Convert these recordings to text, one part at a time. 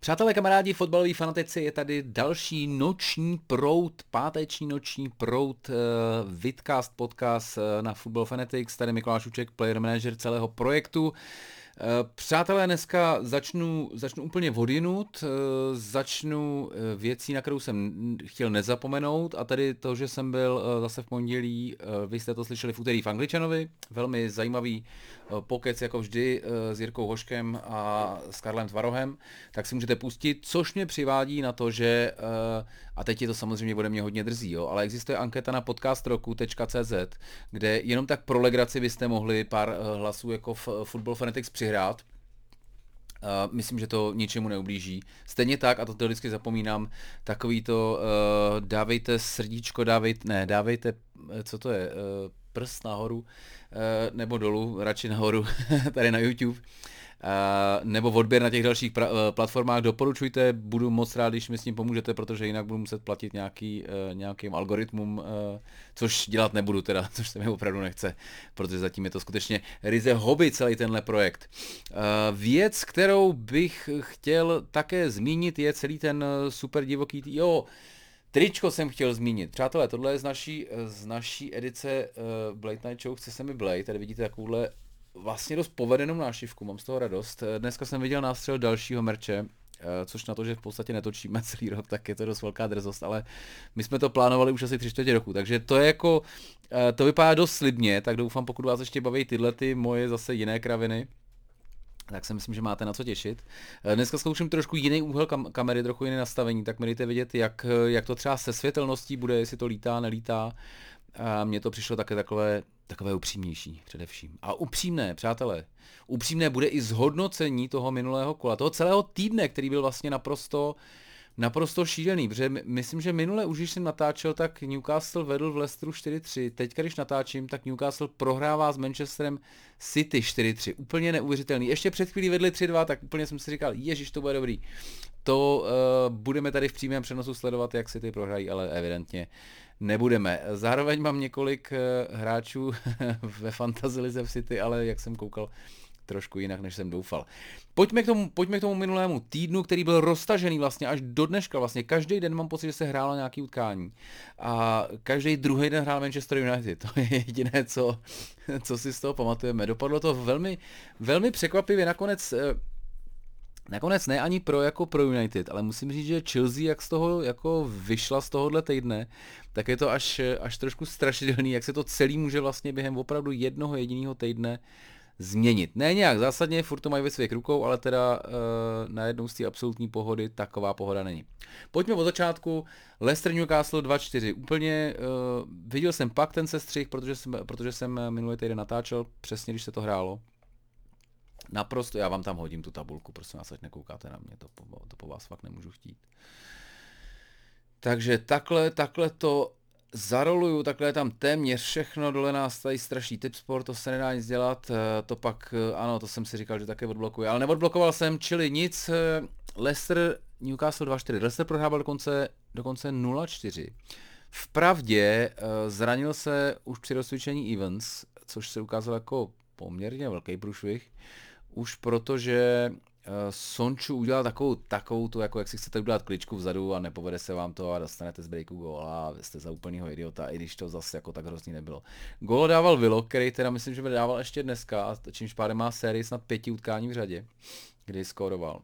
Přátelé, kamarádi, fotbaloví fanatici, je tady další noční prout, páteční noční prout, uh, Vidcast podcast uh, na Football Fanatics, tady Mikuláš Uček, player manager celého projektu. Eh, přátelé, dneska začnu, začnu úplně vodinut, eh, začnu eh, věcí, na kterou jsem chtěl nezapomenout a tady to, že jsem byl zase v pondělí, vy jste to slyšeli v úterý v Angličanovi, velmi zajímavý pokec jako vždy s Jirkou Hoškem a s Karlem Tvarohem, tak si můžete pustit, což mě přivádí na to, že, a teď je to samozřejmě ode mě hodně drzí, jo, ale existuje anketa na podcastroku.cz, kde jenom tak pro legraci byste mohli pár hlasů jako v Football Fanatics přihrát. Uh, myslím, že to ničemu neublíží. Stejně tak, a to, to vždycky zapomínám, takový to uh, dávejte srdíčko, dávejte, ne, dávejte, co to je, uh, prst nahoru, uh, nebo dolů, radši nahoru, tady na YouTube. Uh, nebo odběr na těch dalších uh, platformách doporučujte, budu moc rád, když mi s tím pomůžete, protože jinak budu muset platit nějaký, nějakým algoritmům, což dělat nebudu teda, což se mi opravdu nechce, protože zatím je to skutečně ryze hobby celý tenhle projekt. Věc, kterou bych chtěl také zmínit, je celý ten super divoký, tý... jo, Tričko jsem chtěl zmínit. Přátelé, tohle je z naší, z naší edice uh, Blade Night Show Chce se mi Blade. Tady vidíte takovouhle vlastně dost povedenou nášivku, mám z toho radost. Dneska jsem viděl nástřel dalšího merče, eh, což na to, že v podstatě netočíme celý rok, tak je to dost velká drzost, ale my jsme to plánovali už asi tři čtvrtě roku, takže to je jako, eh, to vypadá dost slibně, tak doufám, pokud vás ještě baví tyhle ty moje zase jiné kraviny, tak si myslím, že máte na co těšit. Eh, dneska zkouším trošku jiný úhel kam- kamery, trochu jiné nastavení, tak mi dejte vidět, jak, jak to třeba se světelností bude, jestli to lítá, nelítá. A mně to přišlo také takové takové upřímnější především. A upřímné, přátelé, upřímné bude i zhodnocení toho minulého kola, toho celého týdne, který byl vlastně naprosto naprosto šílený, protože myslím, že minule už, když jsem natáčel, tak Newcastle vedl v Leicesteru 4-3. Teď, když natáčím, tak Newcastle prohrává s Manchesterem City 4-3. Úplně neuvěřitelný. Ještě před chvílí vedli 3-2, tak úplně jsem si říkal, ježiš, to bude dobrý. To uh, budeme tady v přímém přenosu sledovat, jak City prohrají, ale evidentně nebudeme. Zároveň mám několik uh, hráčů ve Fantasy Lize v City, ale jak jsem koukal, trošku jinak, než jsem doufal. Pojďme k tomu, pojďme k tomu minulému týdnu, který byl roztažený vlastně až do dneška. Vlastně každý den mám pocit, že se hrálo nějaký utkání. A každý druhý den hrál Manchester United. To je jediné, co, co si z toho pamatujeme. Dopadlo to velmi, velmi překvapivě. Nakonec eh, Nakonec ne ani pro jako pro United, ale musím říct, že Chelsea jak z toho jako vyšla z tohohle týdne, tak je to až, až trošku strašidelný, jak se to celý může vlastně během opravdu jednoho jediného týdne změnit. Ne nějak zásadně, furt to mají ve svých rukou, ale teda uh, najednou z té absolutní pohody taková pohoda není. Pojďme od začátku. Leicester Newcastle 2-4. Úplně uh, viděl jsem pak ten sestřih, protože jsem, protože jsem minulý týden natáčel přesně, když se to hrálo. Naprosto, já vám tam hodím tu tabulku, prosím vás, ať nekoukáte na mě, to po, to po vás fakt nemůžu chtít. Takže takhle, takhle to zaroluju, takhle je tam téměř všechno, dole nás tady straší sport, to se nedá nic dělat, eh, to pak, eh, ano, to jsem si říkal, že také odblokuji, ale neodblokoval jsem, čili nic, eh, Leicester, Newcastle 2-4, Leicester prohrával dokonce, dokonce 0-4. Vpravdě zranil se už při rozcvičení Evans, což se ukázalo jako poměrně velký průšvih, už protože Sonču udělal takovou, takovou tu, jako jak si chcete udělat kličku vzadu a nepovede se vám to a dostanete z breaku góla a jste za úplnýho idiota, i když to zase jako tak hrozný nebylo. Gól dával Vilo, který teda myslím, že dával ještě dneska a čímž pádem má sérii snad pěti utkání v řadě, kdy skóroval.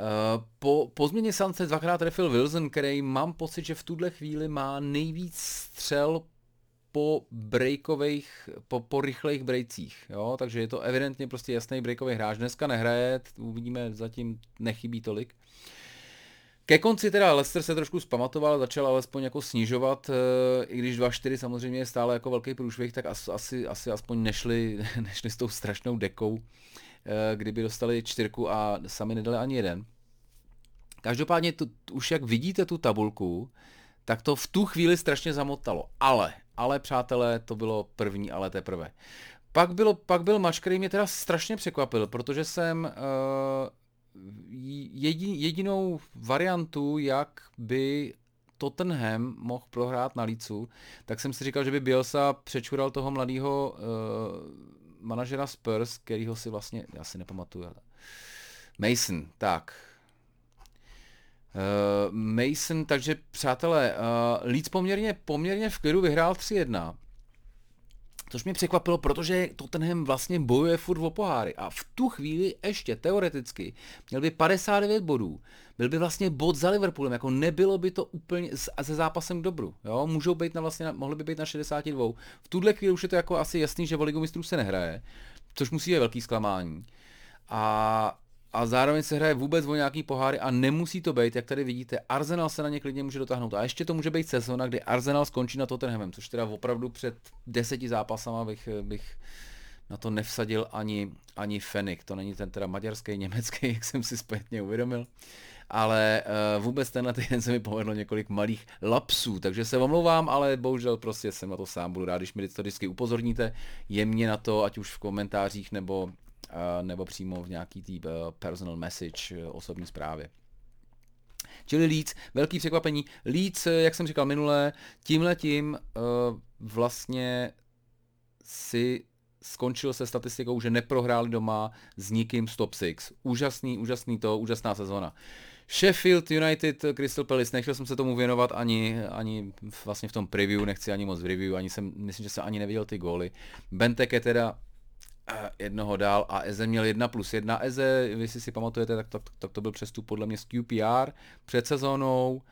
Uh, po, po změně Sance dvakrát trefil Wilson, který mám pocit, že v tuhle chvíli má nejvíc střel po breakových, po, po rychlejch breakcích, jo, takže je to evidentně prostě jasný breakový hráč. Dneska nehraje, uvidíme, zatím nechybí tolik. Ke konci teda Leicester se trošku zpamatoval, začal alespoň jako snižovat, eh, i když 2-4 samozřejmě je stále jako velký průšvih, tak asi, asi aspoň nešli, nešli s tou strašnou dekou, eh, kdyby dostali čtyřku a sami nedali ani jeden. Každopádně tu, už jak vidíte tu tabulku, tak to v tu chvíli strašně zamotalo. Ale, ale přátelé, to bylo první, ale teprve. Pak, bylo, pak byl mač, který mě teda strašně překvapil, protože jsem uh, jedin, jedinou variantu, jak by Tottenham mohl prohrát na Lícu, tak jsem si říkal, že by Bielsa přečural toho mladého uh, manažera Spurs, kterýho si vlastně, já si nepamatuju, Mason, tak. Uh, Mason, takže přátelé, uh, Leeds poměrně, poměrně v klidu vyhrál 3-1. Což mě překvapilo, protože Tottenham vlastně bojuje furt o poháry a v tu chvíli ještě teoreticky měl by 59 bodů. Byl by vlastně bod za Liverpoolem, jako nebylo by to úplně se zápasem k dobru. Jo? Můžou být na vlastně, mohli by být na 62. V tuhle chvíli už je to jako asi jasný, že o ligu mistrů se nehraje, což musí být velký zklamání. A a zároveň se hraje vůbec o nějaký poháry a nemusí to být, jak tady vidíte, Arsenal se na ně klidně může dotáhnout. A ještě to může být sezona, kdy Arsenal skončí na Tottenhamem, což teda opravdu před deseti zápasama bych, bych na to nevsadil ani, ani Fenik. To není ten teda maďarský, německý, jak jsem si zpětně uvědomil. Ale uh, vůbec tenhle týden se mi povedlo několik malých lapsů, takže se omlouvám, ale bohužel prostě jsem na to sám. Budu rád, když mi to vždycky upozorníte jemně na to, ať už v komentářích nebo nebo přímo v nějaký tý eh, personal message eh, osobní zprávě. Čili Leeds, velký překvapení. Leeds, eh, jak jsem říkal minule, tímhletím vlastně si skončil se statistikou, že neprohráli doma s nikým z top 6. Úžasný, úžasný to, úžasná sezona. Sheffield United, Crystal Palace, nechtěl jsem se tomu věnovat ani, ani vlastně v tom preview, nechci ani moc v review, ani jsem, myslím, že jsem ani neviděl ty góly. Benteke teda jednoho dál a Eze měl 1 plus 1. Eze, vy si si pamatujete, tak, tak, tak to byl přestup podle mě z QPR před sezónou.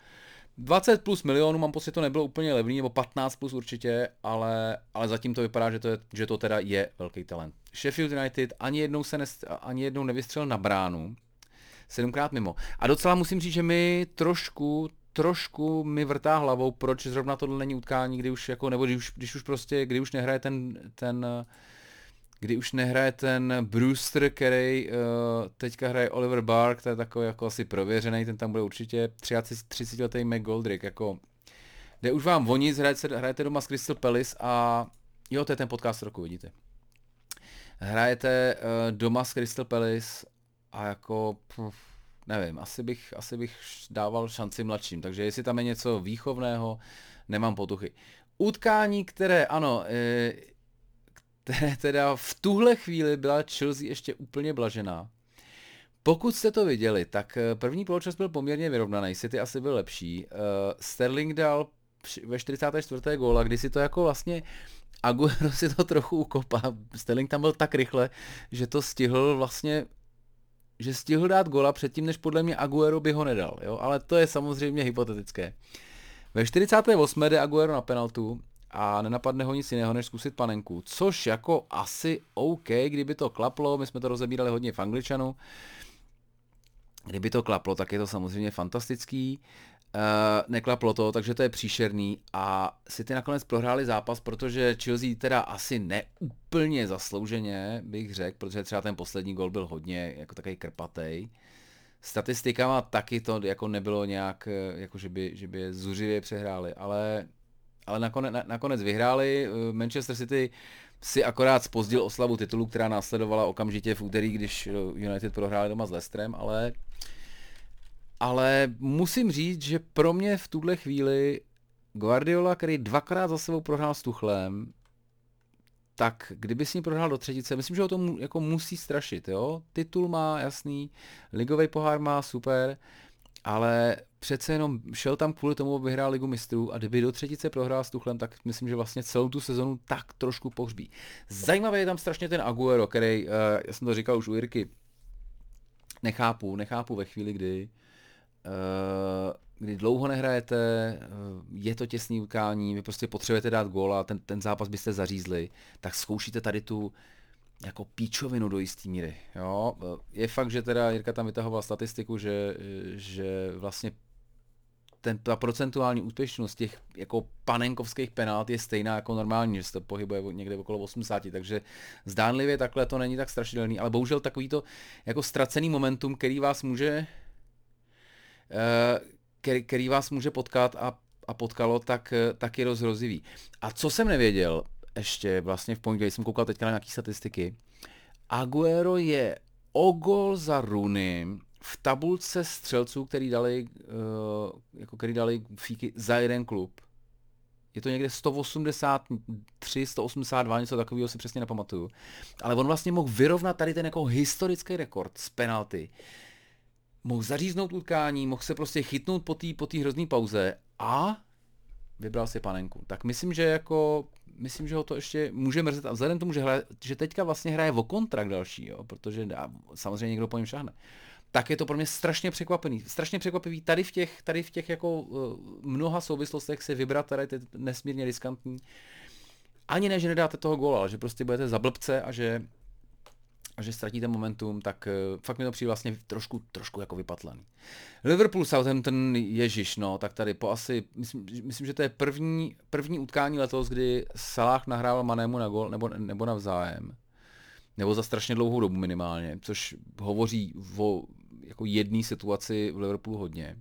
20 plus milionů, mám pocit, to nebylo úplně levný, nebo 15 plus určitě, ale, ale zatím to vypadá, že to, je, že to teda je velký talent. Sheffield United ani jednou se nest, ani jednou nevystřelil na bránu, sedmkrát mimo. A docela musím říct, že mi trošku, trošku mi vrtá hlavou, proč zrovna tohle není utkání, kdy už jako, nebo když už, když už prostě, kdy už nehraje ten, ten kdy už nehraje ten Brewster, který uh, teďka hraje Oliver Bark, to je takový jako asi prověřený, ten tam bude určitě 30 letý McGoldrick, jako jde už vám nic, hrajete, hrajete doma s Crystal Palace a jo, to je ten podcast roku, vidíte. Hrajete uh, doma s Crystal Palace a jako, pff, nevím, asi bych, asi bych dával šanci mladším, takže jestli tam je něco výchovného, nemám potuchy. Utkání, které, ano, e, teda v tuhle chvíli byla Chelsea ještě úplně blažená. Pokud jste to viděli, tak eh, první poločas byl poměrně vyrovnaný, City asi byl lepší. Uh, Sterling dal ve 44. góla, kdy si to jako vlastně Aguero si to trochu ukopá. Sterling tam byl tak rychle, že to stihl vlastně že stihl dát gola předtím, než podle mě Aguero by ho nedal, jo? ale to je samozřejmě hypotetické. Ve 48. jde Aguero na penaltu a nenapadne ho nic jiného, než zkusit panenku. Což jako asi OK, kdyby to klaplo, my jsme to rozebírali hodně v angličanu, kdyby to klaplo, tak je to samozřejmě fantastický. Uh, neklaplo to, takže to je příšerný a City nakonec prohráli zápas, protože Chelsea teda asi neúplně zaslouženě, bych řekl, protože třeba ten poslední gol byl hodně jako takový krpatej. Statistikama taky to jako nebylo nějak, jako že by, že by je zuřivě přehráli, ale ale nakonec, na, nakonec vyhráli. Eh, Manchester City si akorát spozdil oslavu titulu, která následovala okamžitě v úterý, když eh, United prohráli doma s Leicesterem, ale ale musím říct, že pro mě v tuhle chvíli Guardiola, který dvakrát za sebou prohrál s Tuchlem, tak kdyby s ním prohrál do třetice, myslím, že ho to mu, jako musí strašit, jo. Titul má jasný, ligový pohár má super, ale přece jenom šel tam kvůli tomu, aby vyhrál ligu mistrů a kdyby do třetice prohrál s Tuchlem, tak myslím, že vlastně celou tu sezonu tak trošku pohřbí. Zajímavý je tam strašně ten Aguero, který, uh, já jsem to říkal už u Jirky, nechápu, nechápu ve chvíli, kdy uh, kdy dlouho nehrajete, uh, je to těsný utkání, vy prostě potřebujete dát góla, ten, ten zápas byste zařízli, tak zkoušíte tady tu jako píčovinu do jistý míry. Jo? Je fakt, že teda Jirka tam vytahoval statistiku, že, že vlastně ten, ta procentuální úspěšnost těch jako panenkovských penalt je stejná jako normální, že se to pohybuje někde okolo 80, takže zdánlivě takhle to není tak strašidelný, ale bohužel takový to jako ztracený momentum, který vás může eh, který, který vás může potkat a, a potkalo, tak, tak je dost hrozivý. A co jsem nevěděl, ještě vlastně v pondělí jsem koukal teďka na nějaké statistiky, Aguero je o gol za Runy v tabulce střelců, který dali, uh, jako který dali fíky za jeden klub, je to někde 183, 182, něco takového si přesně nepamatuju. Ale on vlastně mohl vyrovnat tady ten jako historický rekord z penalty. Mohl zaříznout utkání, mohl se prostě chytnout po té po hrozné pauze a vybral si panenku. Tak myslím, že jako, myslím, že ho to ještě může mrzet a vzhledem tomu, že, hraje, že teďka vlastně hraje o kontrakt další, jo, protože samozřejmě někdo po něm šahne tak je to pro mě strašně překvapený. Strašně překvapivý. Tady v těch, tady v těch jako uh, mnoha souvislostech se vybrat tady je nesmírně riskantní. Ani ne, že nedáte toho góla, ale že prostě budete za blbce a že, že ztratíte momentum, tak uh, fakt mi to přijde vlastně trošku, trošku jako vypatlený. Liverpool, Southampton, Ježíš, no, tak tady po asi, myslím, myslím že to je první, první utkání letos, kdy Salah nahrával Manému na gol, nebo, nebo navzájem nebo za strašně dlouhou dobu minimálně, což hovoří o jako jedné situaci v Liverpoolu hodně.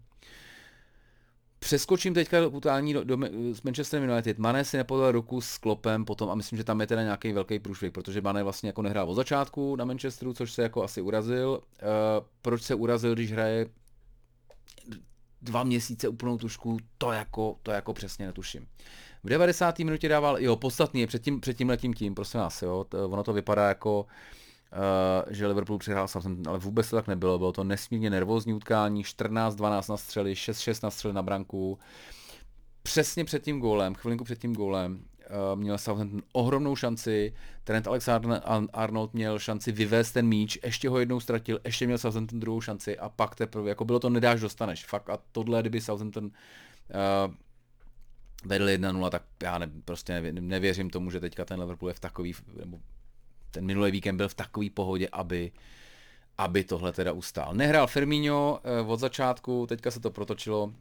Přeskočím teďka do utání do, do, s Manchester United. Mané si nepodal ruku s Klopem potom a myslím, že tam je teda nějaký velký průšvih, protože Mané vlastně jako nehrál od začátku na Manchesteru, což se jako asi urazil. Uh, proč se urazil, když hraje dva měsíce úplnou tušku, to jako, to jako přesně netuším. V 90. minutě dával, jo, podstatný je před tím, před tím letím tím, prosím vás, jo, to, ono to vypadá jako, Uh, že Liverpool přihrál Southampton, ale vůbec to tak nebylo. Bylo to nesmírně nervózní utkání, 14-12 na střely, 6-6 na střely na branku. Přesně před tím gólem, chvilinku před tím gólem, uh, měl Southampton ohromnou šanci, Trent Alexander-Arnold měl šanci vyvést ten míč, ještě ho jednou ztratil, ještě měl Southampton druhou šanci a pak teprve, jako bylo to nedáš, dostaneš. Fakt a tohle, kdyby Southampton uh, vedl 1-0, tak já ne, prostě nevěřím tomu, že teďka ten Liverpool je v takový, nebo ten minulý víkend byl v takové pohodě, aby, aby tohle teda ustál. Nehrál Firmino eh, od začátku, teďka se to protočilo.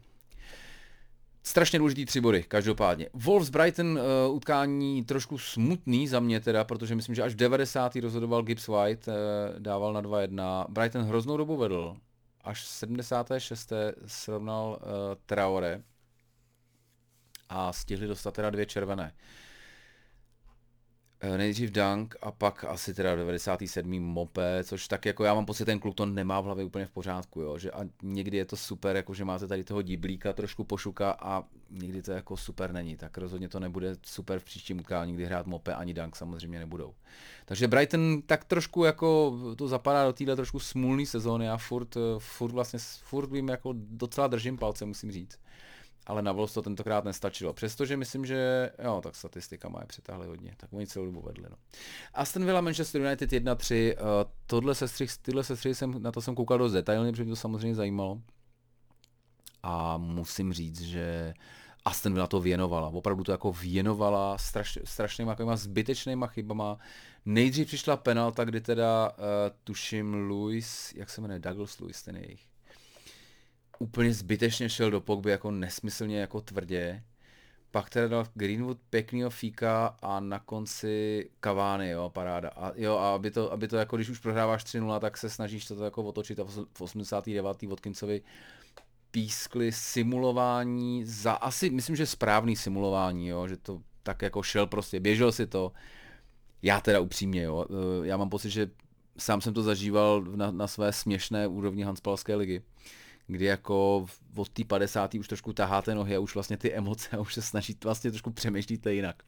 Strašně důležitý tři body, každopádně. Wolves Brighton uh, utkání trošku smutný za mě teda, protože myslím, že až v 90. rozhodoval Gibbs White, uh, dával na 2-1. Brighton hroznou dobu vedl, až v 76. srovnal uh, Traore a stihli dostat teda dvě červené. Uh, nejdřív Dunk a pak asi teda 97. Mope, což tak jako já mám pocit, ten kluk to nemá v hlavě úplně v pořádku, jo, že a někdy je to super, jako že máte tady toho diblíka trošku pošuka a někdy to jako super není, tak rozhodně to nebude super v příštím utkání, kdy hrát Mope ani Dunk samozřejmě nebudou. Takže Brighton tak trošku jako to zapadá do téhle trošku smulné sezóny a furt, furt vlastně, furt vím jako docela držím palce, musím říct ale na Wolves to tentokrát nestačilo. Přestože myslím, že jo, tak statistika má je přetáhli hodně, tak oni celou dobu vedli. No. Aston Villa Manchester United 1-3, uh, eh, tohle sestřih, tyhle sestřih jsem, na to jsem koukal dost detailně, protože mě to samozřejmě zajímalo. A musím říct, že Aston Villa to věnovala. Opravdu to jako věnovala straš, strašnýma takovýma zbytečnýma chybama. Nejdřív přišla penalta, kdy teda uh, tuším Louis, jak se jmenuje, Douglas Louis, ten jejich úplně zbytečně šel do Pogby jako nesmyslně jako tvrdě. Pak teda dal Greenwood pěknýho fíka a na konci Cavani, jo, paráda. A jo, a aby to, aby to jako, když už prohráváš 3-0, tak se snažíš to jako otočit a v 89. Watkinsovi pískli simulování za, asi myslím, že správný simulování, jo, že to tak jako šel prostě, běžel si to. Já teda upřímně, jo, eh, já mám pocit, že sám jsem to zažíval na, na své směšné úrovni Hanspalské ligy kdy jako od té 50. už trošku taháte nohy a už vlastně ty emoce a už se snažíte vlastně trošku přemýšlíte jinak.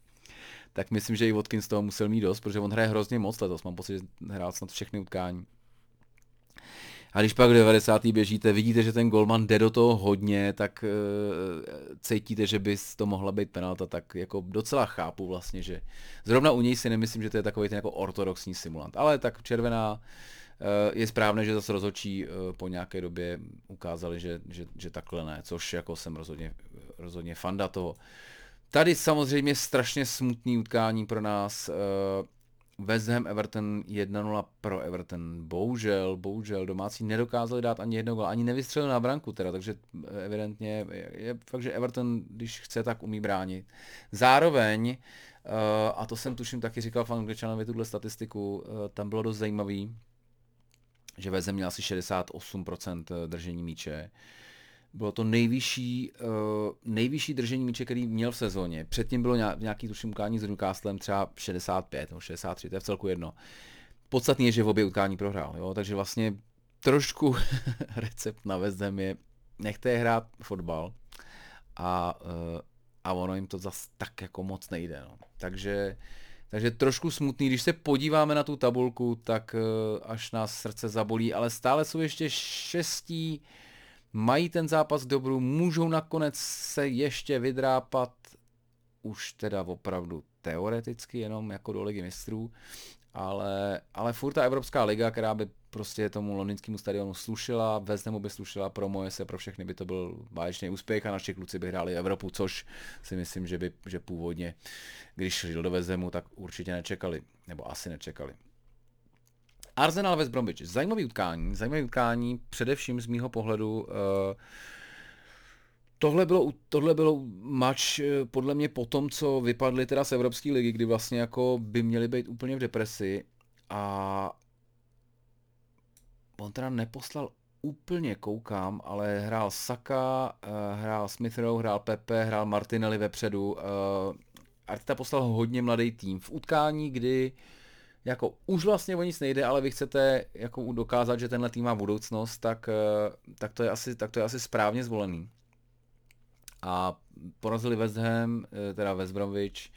Tak myslím, že i Watkins toho musel mít dost, protože on hraje hrozně moc letos, mám pocit, že hrál snad všechny utkání. A když pak v 90. běžíte, vidíte, že ten golman jde do toho hodně, tak e, cítíte, že by to mohla být penalta, tak jako docela chápu vlastně, že zrovna u něj si nemyslím, že to je takový ten jako ortodoxní simulant. Ale tak červená, je správné, že zase rozhodčí eh, po nějaké době ukázali, že, že, že takhle ne, což jako jsem rozhodně, rozhodně fanda toho. Tady samozřejmě strašně smutný utkání pro nás. Eh, West Ham Everton 1-0 pro Everton. Bohužel, bohužel domácí nedokázali dát ani jedno gol, ani nevystřelili na branku teda, takže evidentně je, fakt, že Everton, když chce, tak umí bránit. Zároveň, a to jsem tuším taky říkal v Angličanovi tuhle statistiku, tam bylo dost zajímavý, že Vezem měl asi 68% eh, držení míče. Bylo to nejvyšší, uh, nejvyšší držení míče, který měl v sezóně. Předtím bylo nějaký tuším utkání s Newcastlem třeba 65 nebo 63, to je v celku jedno. Podstatný je, že v obě utkání prohrál, jo? takže vlastně trošku recept na Vezem je, nechte je hrát fotbal a, uh, a ono jim to zas tak jako moc nejde. No. Takže, takže trošku smutný, když se podíváme na tu tabulku, tak eh, až nás srdce zabolí, ale stále jsou ještě šestí, mají ten zápas k dobru, můžou nakonec se ještě vydrápat, už teda opravdu teoreticky jenom jako do ligy mistrů, ale, ale furt ta Evropská liga, která by prostě tomu londýnskému stadionu slušela, Hamu by slušela, pro moje se, pro všechny by to byl báječný úspěch a naši kluci by hráli Evropu, což si myslím, že by že původně, když šli do Hamu, tak určitě nečekali, nebo asi nečekali. Arsenal West Bromwich, zajímavý utkání, zajímavý utkání, především z mýho pohledu uh, Tohle bylo, tohle bylo match eh, podle mě po tom, co vypadli teda z Evropské ligy, kdy vlastně jako by měli být úplně v depresi a on teda neposlal úplně koukám, ale hrál Saka, eh, hrál Smith Rowe, hrál Pepe, hrál Martinelli vepředu. Eh, Arteta poslal hodně mladý tým v utkání, kdy jako už vlastně o nic nejde, ale vy chcete jako dokázat, že tenhle tým má budoucnost, tak, tak, to, je asi, tak to je asi správně zvolený a porazili West Ham, eh, teda West Bromwich.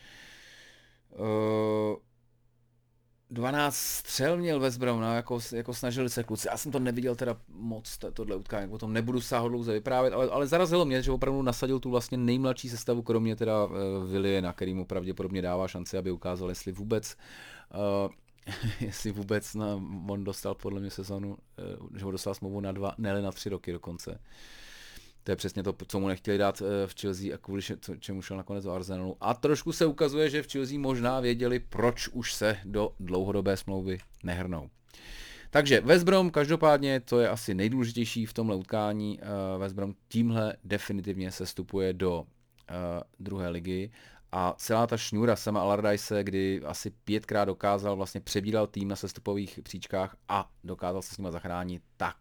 12 eh, střel měl West Brom, no, jako, jako snažili se kluci. Já jsem to neviděl teda moc, tohle utkání, o tom nebudu sáhodlouze vyprávět, ale, ale zarazilo mě, že opravdu nasadil tu vlastně nejmladší sestavu, kromě teda uh, Willie, který mu pravděpodobně dává šanci, aby ukázal, jestli vůbec uh, jestli vůbec na, on dostal podle mě sezonu, uh, že ho dostal smlouvu na dva, ne na tři roky dokonce. To je přesně to, co mu nechtěli dát eh, v Chelsea a kvůli čemu šel nakonec do Arsenalu. A trošku se ukazuje, že v Chelsea možná věděli, proč už se do dlouhodobé smlouvy nehrnou. Takže West Brom, každopádně to je asi nejdůležitější v tomhle utkání. Uh, West Brom tímhle definitivně se stupuje do uh, druhé ligy a celá ta šňůra sama Allardyce, kdy asi pětkrát dokázal, vlastně přebíral tým na sestupových příčkách a dokázal se s nima zachránit, tak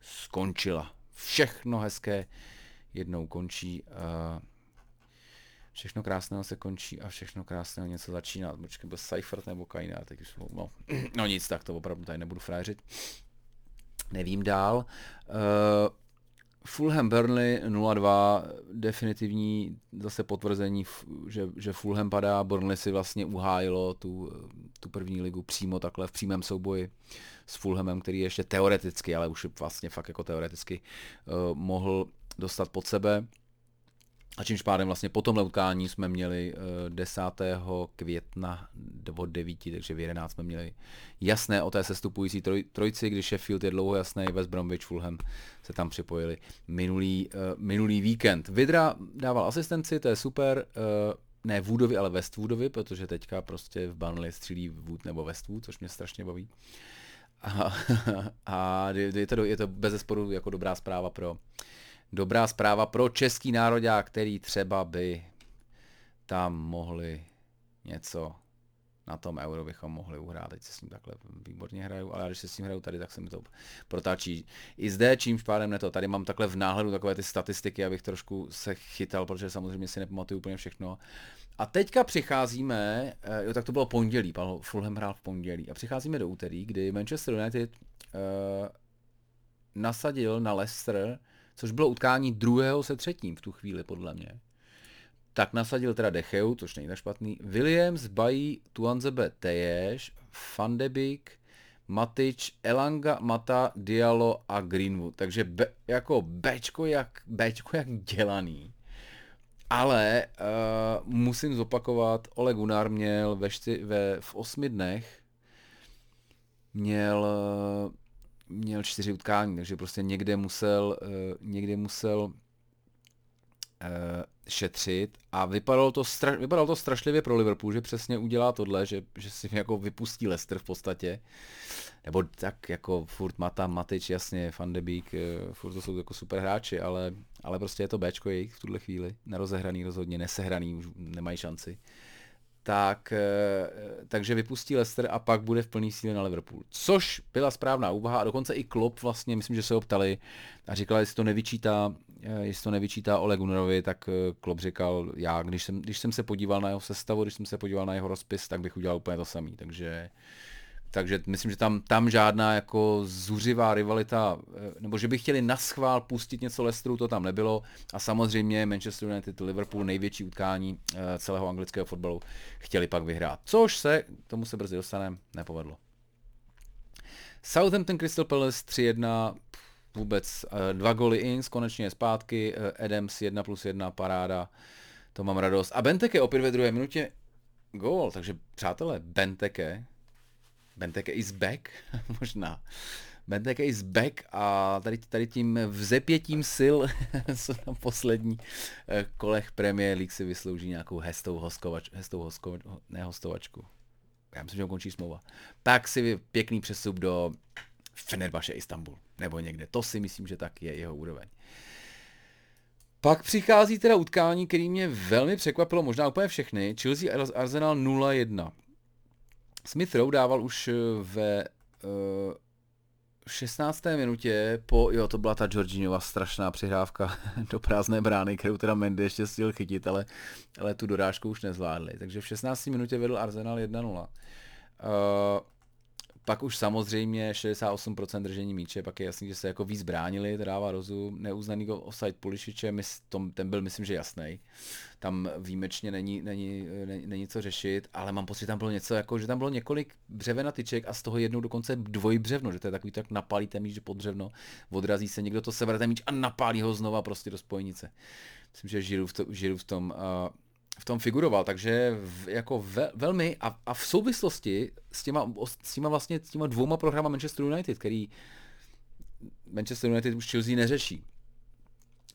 skončila všechno hezké jednou končí. Uh, všechno krásného se končí a všechno krásného něco začíná. Počkej, byl Seifert nebo Kajina, teď už no, no nic, tak to opravdu tady nebudu frářit. Nevím dál. Uh, Fulham Burnley 0-2, definitivní zase potvrzení, že, že Fulham padá, Burnley si vlastně uhájilo tu, tu první ligu přímo takhle v přímém souboji s Fulhamem, který ještě teoreticky, ale už vlastně fakt jako teoreticky uh, mohl dostat pod sebe. A čímž pádem vlastně po tomhle utkání jsme měli 10. Eh, května 9, takže v 11 jsme měli jasné o té sestupující troj, trojci, když Sheffield je dlouho jasný, West Bromwich, Fulham se tam připojili minulý, uh, minulý víkend. Vidra dával asistenci, to je super, uh, ne Woodovi, ale Westwoodovi, protože teďka prostě v Burnley střílí Wood nebo Westwood, což mě strašně baví. A, a je, to, je to bez zesporu jako dobrá zpráva pro dobrá zpráva pro český národák, který třeba by tam mohli něco na tom euro bychom mohli uhrát. Teď se s ním takhle výborně hraju, ale když se s ním hraju tady, tak se mi to protáčí. I zde, čím pádem ne to. Tady mám takhle v náhledu takové ty statistiky, abych trošku se chytal, protože samozřejmě si nepamatuju úplně všechno. A teďka přicházíme, eh, jo, tak to bylo pondělí, Fulham hrál v pondělí. A přicházíme do úterý, kdy Manchester United uh, nasadil na Leicester, což bylo utkání druhého se třetím v tu chvíli, podle mě tak nasadil teda Decheu, což není tak špatný, Williams, Bají, Tuanzebe, de Beek, Matič, Elanga, Mata, Diallo a Greenwood. Takže be, jako Bčko jak, Bčko jak dělaný. Ale uh, musím zopakovat, Ole Gunnar měl ve, čty, ve v osmi dnech měl, uh, měl čtyři utkání, takže prostě někde musel, uh, někde musel šetřit a vypadalo to, stra- vypadalo to strašlivě pro Liverpool, že přesně udělá tohle, že, že si jako vypustí Leicester v podstatě. Nebo tak jako furt Mata, Matič, jasně, Van de Beek, uh, furt to jsou jako super hráči, ale, ale prostě je to Bčko jejich v tuhle chvíli. Nerozehraný rozhodně, nesehraný, už nemají šanci tak, eh, takže vypustí Leicester a pak bude v plný síle na Liverpool. Což byla správná úvaha a dokonce i Klopp vlastně, myslím, že se ho ptali a říkal, jestli to nevyčítá, eh, jestli to nevyčítá Ole Gunnarovi, tak eh, Klopp říkal, já, když jsem, když jsem se podíval na jeho sestavu, když jsem se podíval na jeho rozpis, tak bych udělal úplně to samý, takže takže myslím, že tam, tam žádná jako zuřivá rivalita, nebo že by chtěli na schvál pustit něco Leicesteru, to tam nebylo. A samozřejmě Manchester United, Liverpool, největší utkání celého anglického fotbalu, chtěli pak vyhrát. Což se, tomu se brzy dostaneme, nepovedlo. Southampton Crystal Palace 3-1, vůbec dva goly ins, konečně je zpátky, Adams 1 plus 1, paráda, to mám radost. A Benteke opět ve druhé minutě gól, takže přátelé, Benteke, Benteke is back, možná. Benteke is back a tady, tady tím vzepětím sil na poslední eh, kolech Premier League si vyslouží nějakou hestou, hoskovač, hestou hoskovač, ne hostovačku. Já myslím, že končí smlouva. Tak si pěkný přesup do Fenerbahce Istanbul, nebo někde. To si myslím, že tak je jeho úroveň. Pak přichází teda utkání, který mě velmi překvapilo, možná úplně všechny. Chelsea Arsenal 0-1. Smith Rowe dával už eh, ve uh, v 16. minutě po, jo, to byla ta Georginova strašná přihrávka do prázdné brány, kterou teda Mendy ještě stihl chytit, ale, ale tu dorážku už nezvládli. Takže v 16. minutě vedl Arsenal 1-0. Uh, pak už samozřejmě 68% držení míče, pak je jasný, že se jako víc bránili, to dává rozum. Neuznaný offside Pulišiče, ten byl myslím, že jasný. Tam výjimečně není, není, není, není, co řešit, ale mám pocit, že tam bylo něco, jako, že tam bylo několik břevena tyček a z toho jednou dokonce dvojbřevno, že to je takový, tak napálíte míč pod dřevno, odrazí se někdo to severe ten míč a napálí ho znova prostě do spojnice. Myslím, že žiju v, to, žiju v tom uh, v tom figuroval, takže v, jako ve, velmi a, a v souvislosti s těma, s těma vlastně s těma dvouma programa Manchester United, který Manchester United už Chelsea neřeší,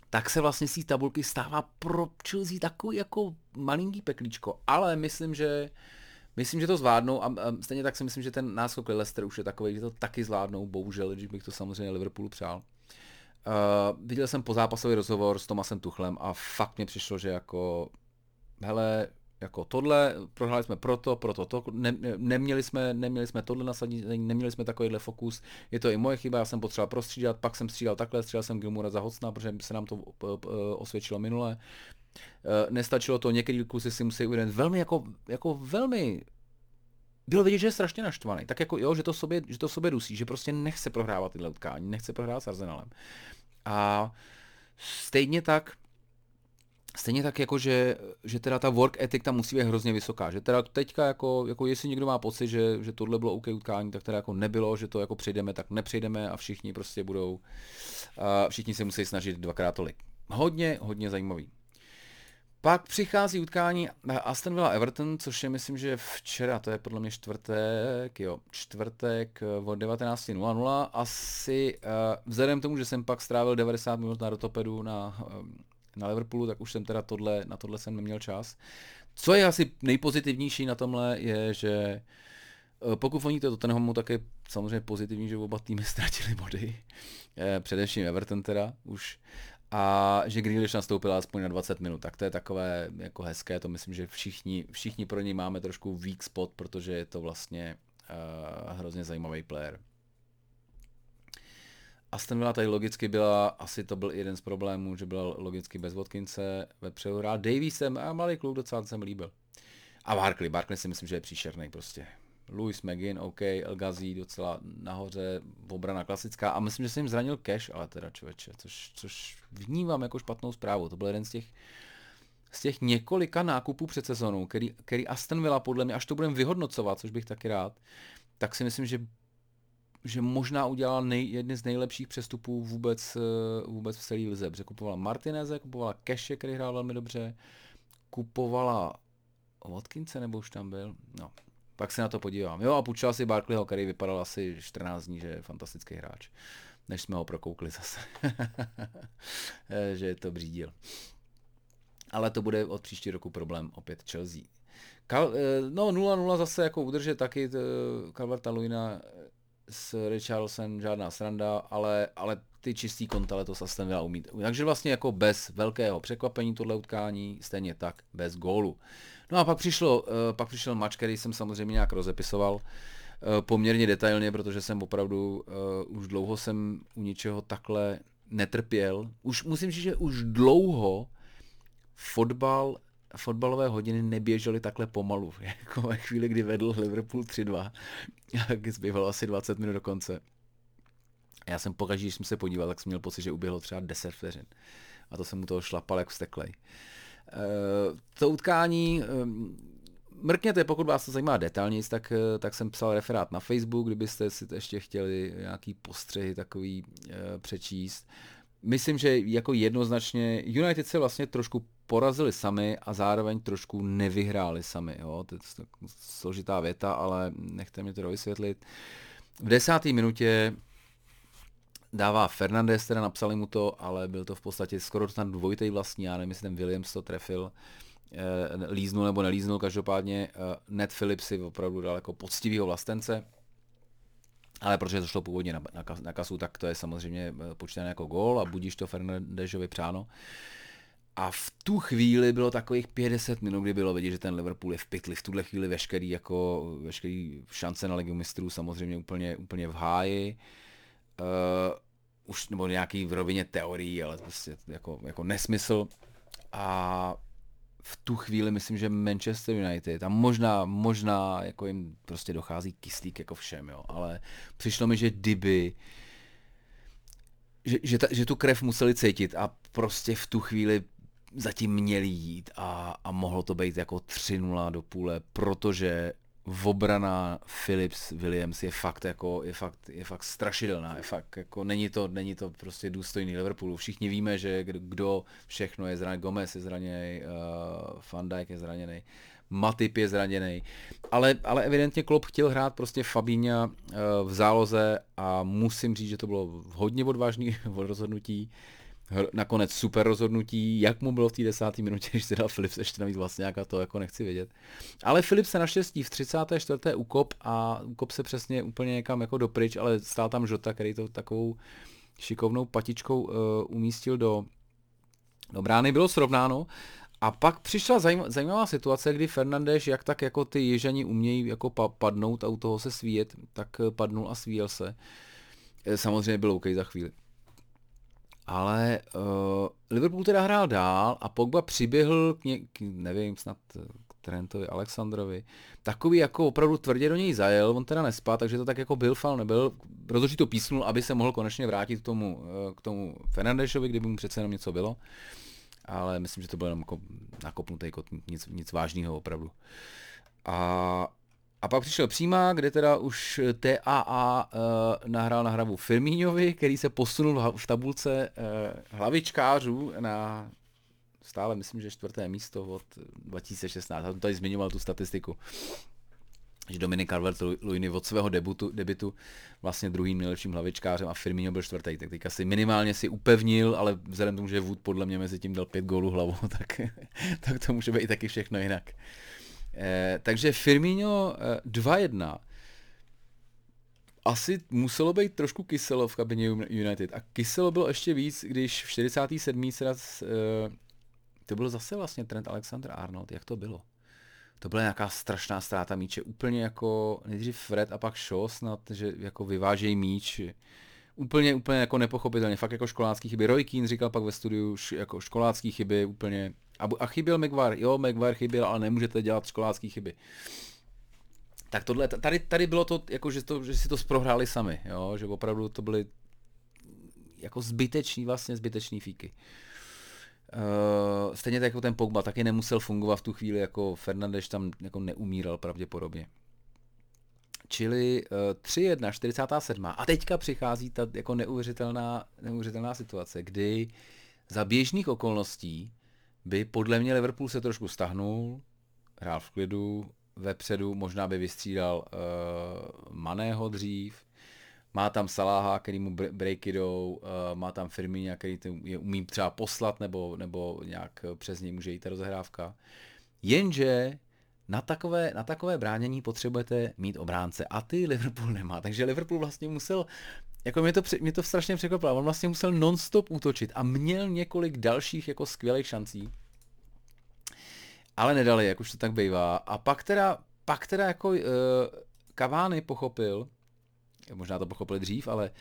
tak se vlastně z té tabulky stává pro Chelsea takový jako malinký peklíčko, ale myslím, že Myslím, že to zvládnou a, a stejně tak si myslím, že ten náskok Leicester už je takový, že to taky zvládnou, bohužel, když bych to samozřejmě Liverpoolu přál. Uh, viděl jsem pozápasový rozhovor s Tomasem Tuchlem a fakt mě přišlo, že jako hele, jako tohle, prohráli jsme proto, proto to, ne, neměli, jsme, neměli jsme tohle nasadení, neměli jsme takovýhle fokus, je to i moje chyba, já jsem potřeboval prostřídat, pak jsem střídal takhle, střídal jsem Gilmura za Hocna, protože se nám to osvědčilo minule. E, nestačilo to, některý kusy si musí uvědomit velmi jako, jako velmi bylo vidět, že je strašně naštvaný. Tak jako jo, že to sobě, že to sobě dusí, že prostě nechce prohrávat tyhle utkání, nechce prohrát s Arsenalem. A stejně tak Stejně tak jako, že, že teda ta work ethic tam musí být hrozně vysoká, že teda teďka jako, jako jestli někdo má pocit, že, že tohle bylo OK utkání, tak teda jako nebylo, že to jako přejdeme, tak nepřejdeme a všichni prostě budou, a všichni se musí snažit dvakrát tolik. Hodně, hodně zajímavý. Pak přichází utkání Aston Villa Everton, což je myslím, že včera, to je podle mě čtvrtek, jo, čtvrtek od 19.00. Asi uh, vzhledem k tomu, že jsem pak strávil 90 minut na rotopedu na um, na Liverpoolu, tak už jsem teda tohle, na tohle jsem neměl čas. Co je asi nejpozitivnější na tomhle je, že eh, pokud oni to Tottenhamu, tak je samozřejmě pozitivní, že oba týmy ztratili body. Eh, především Everton teda už. A že Grealish nastoupil aspoň na 20 minut, tak to je takové jako hezké, to myslím, že všichni, všichni pro něj máme trošku weak spot, protože je to vlastně uh, hrozně zajímavý player. Aston Villa tady logicky byla, asi to byl jeden z problémů, že byla logicky bez Watkinse ve přehrál Daviesem a malý kluk docela se mi líbil. A Barkley, Barkley si myslím, že je příšerný prostě. Louis McGinn, OK, El Ghazi docela nahoře, obrana klasická a myslím, že se jim zranil Cash, ale teda člověče, což, což vnímám jako špatnou zprávu. To byl jeden z těch, z těch několika nákupů před sezónou, který, který Aston Villa podle mě, až to budeme vyhodnocovat, což bych taky rád, tak si myslím, že že možná udělala nej, jedny z nejlepších přestupů vůbec, eh, vůbec v celé lize. Protože kupovala Martineze, kupovala Keše, který hrál velmi dobře, kupovala Watkinse, nebo už tam byl, no, pak se na to podívám. Jo a půjčila si Barkleyho, který vypadal asi 14 dní, že je fantastický hráč. Než jsme ho prokoukli zase. že je to břídil. Ale to bude od příští roku problém opět Chelsea. Kal, eh, no 0-0 zase jako udržet taky Calverta Luina s Richarlison žádná sranda, ale, ale ty čistý konta letos Aston Villa umí. Takže vlastně jako bez velkého překvapení tohle utkání, stejně tak bez gólu. No a pak, přišlo, uh, pak přišel mač, který jsem samozřejmě nějak rozepisoval uh, poměrně detailně, protože jsem opravdu, uh, už dlouho jsem u ničeho takhle netrpěl. Už musím říct, že už dlouho fotbal fotbalové hodiny neběžely takhle pomalu, jako ve chvíli, kdy vedl Liverpool 3-2, jak zbývalo asi 20 minut do konce. Já jsem pokaždé, když jsem se podíval, tak jsem měl pocit, že uběhlo třeba 10 vteřin. A to jsem mu toho šlapal jak vsteklej. E, to utkání, e, mrkněte, pokud vás to zajímá detailně, tak, e, tak jsem psal referát na Facebook, kdybyste si ještě chtěli nějaký postřehy takový e, přečíst. Myslím, že jako jednoznačně United se vlastně trošku porazili sami a zároveň trošku nevyhráli sami. Jo? To je složitá věta, ale nechte mě to vysvětlit. V desáté minutě dává Fernandez, teda napsali mu to, ale byl to v podstatě skoro tam dvojitej vlastní, já nevím, jestli ten Williams to trefil, eh, líznul nebo nelíznul, každopádně eh, Ned Phillips si opravdu dal jako poctivýho vlastence, ale protože to šlo původně na, na, na kasu, tak to je samozřejmě eh, počítané jako gól a budíš to Fernandezovi přáno. A v tu chvíli bylo takových 50 minut, kdy bylo vidět, že ten Liverpool je v pytli. V tuhle chvíli veškerý, jako, veškerý šance na ligu mistrů samozřejmě úplně, úplně v háji. Uh, už nebo nějaký v rovině teorií, ale prostě jako, jako nesmysl. A v tu chvíli myslím, že Manchester United a možná, možná jako jim prostě dochází kyslík jako všem, jo, ale přišlo mi, že kdyby že, že, ta, že tu krev museli cítit a prostě v tu chvíli zatím měli jít a, a mohlo to být jako 3-0 do půle, protože obrana Philips Williams je fakt jako, je fakt, je fakt strašidelná, je fakt jako, není to, není to prostě důstojný Liverpoolu. Všichni víme, že kdo všechno je zraněný, Gomez je zraněný, uh, Van Dijk je zraněný, Matip je zraněný, ale, ale evidentně Klopp chtěl hrát prostě Fabíňa uh, v záloze a musím říct, že to bylo hodně odvážný rozhodnutí. Uh, nakonec super rozhodnutí, jak mu bylo v té desáté minutě, když si dal Philips ještě navíc vlastně nějaká to jako nechci vědět. Ale Filip se naštěstí v 34. ukop a ukop se přesně úplně někam jako dopryč, ale stál tam Žota, který to takovou šikovnou patičkou uh, umístil do, do brány. Bylo srovnáno a pak přišla zajímavá situace, kdy Fernandeš, jak tak jako ty jižani umějí jako padnout a u toho se svíjet, tak eh, padnul a svíjel se. Eh, samozřejmě byl OK za chvíli. Ale uh, Liverpool teda hrál dál a Pogba přiběhl k, ně, k nevím, snad k Trentovi, Alexandrovi. Takový jako opravdu tvrdě do něj zajel, on teda nespal, takže to tak jako byl fal, nebyl. Rozhodčí to písnul, aby se mohl konečně vrátit k tomu, uh, k tomu Fernandešovi, kdyby mu přece jenom něco bylo. Ale myslím, že to bylo jenom jako nakopnutý kot, nic, nic vážného opravdu. A a pak přišel přímá, kde teda už TAA uh, eh, nahrál na hravu Firmíňovi, který se posunul v tabulce uh, hlavičkářů na stále myslím, že čtvrté místo od 2016. Já jsem tady zmiňoval tu statistiku že Dominik Calvert-Lewin od svého debutu, debutu vlastně druhým nejlepším hlavičkářem a Firmino byl čtvrtý, tak teďka si minimálně si upevnil, ale vzhledem tomu, že Wood podle mě mezi tím dal pět gólů hlavou, tak, tak to může být taky všechno jinak. Eh, takže Firmino eh, 2-1. Asi muselo být trošku kyselo v kabině United. A kyselo bylo ještě víc, když v 47. se eh, to bylo zase vlastně Trent Alexander Arnold. Jak to bylo? To byla nějaká strašná ztráta míče. Úplně jako nejdřív Fred a pak Shaw snad, že jako vyvážejí míč. Úplně, úplně jako nepochopitelně. Fakt jako školácký chyby. Roy Keane říkal pak ve studiu jako školácký chyby úplně a, a chyběl McVar, jo, McVar chyběl, ale nemůžete dělat školácké chyby. Tak tohle, tady, tady bylo to, jako že, to, že si to prohráli sami, jo, že opravdu to byly jako zbyteční, vlastně zbyteční fíky. Uh, stejně tak jako ten Pogba taky nemusel fungovat v tu chvíli, jako Fernandeš tam jako neumíral pravděpodobně. Čili uh, 3-1, 47. A teďka přichází ta jako neuvěřitelná, neuvěřitelná situace, kdy za běžných okolností by podle mě Liverpool se trošku stahnul, hrál v klidu, vepředu možná by vystřídal uh, Maného dřív, má tam Salaha, který mu breaky jdou, uh, má tam Firmina, který je umí třeba poslat nebo, nebo nějak přes něj může jít ta rozehrávka. Jenže na takové, na takové bránění potřebujete mít obránce a ty Liverpool nemá. Takže Liverpool vlastně musel jako mě to, mě to strašně překvapilo. On vlastně musel nonstop útočit a měl několik dalších jako skvělých šancí. Ale nedali, jak už to tak bývá. A pak teda, pak teda jako uh, Cavani pochopil, možná to pochopil dřív, ale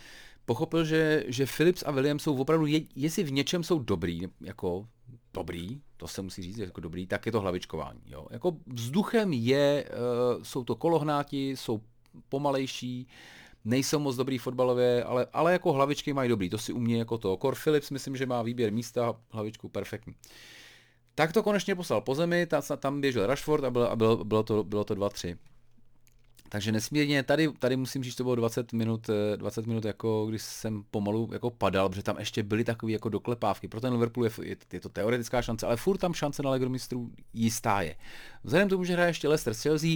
pochopil, že, že Philips a Williams jsou opravdu, je, jestli v něčem jsou dobrý, jako dobrý, to se musí říct, jako dobrý, tak je to hlavičkování. Jo. Jako vzduchem je, uh, jsou to kolohnáti, jsou pomalejší, nejsou moc dobrý fotbalově, ale, ale jako hlavičky mají dobrý, to si umí jako to. Cor Phillips myslím, že má výběr místa, hlavičku perfektní. Tak to konečně poslal po zemi, ta, tam běžel Rashford a bylo, a bylo, bylo to, bylo to 2-3. Takže nesmírně, tady, tady musím říct, to bylo 20 minut, 20 eh, minut jako když jsem pomalu jako padal, protože tam ještě byly takové jako doklepávky. Pro ten Liverpool je, je, je, to teoretická šance, ale furt tam šance na Ligu mistrů jistá je. Vzhledem tomu, že hraje ještě Leicester Chelsea,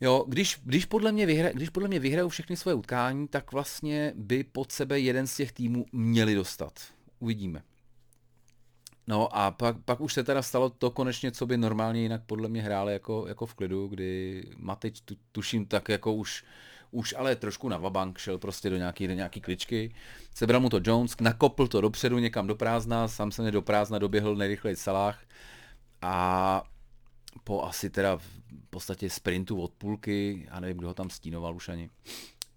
Jo, když, když, podle mě vyhra, když podle mě vyhrajou všechny své utkání, tak vlastně by pod sebe jeden z těch týmů měli dostat. Uvidíme. No a pak, pak už se teda stalo to konečně, co by normálně jinak podle mě hráli jako, jako v klidu, kdy Matič tu, tuším tak jako už, už ale trošku na vabank šel prostě do nějaký, do nějaký kličky. Sebral mu to Jones, nakopl to dopředu někam do prázdna, sám se do prázdna doběhl nejrychleji Salah a po asi teda v podstatě sprintu od půlky, a nevím, kdo ho tam stínoval už ani,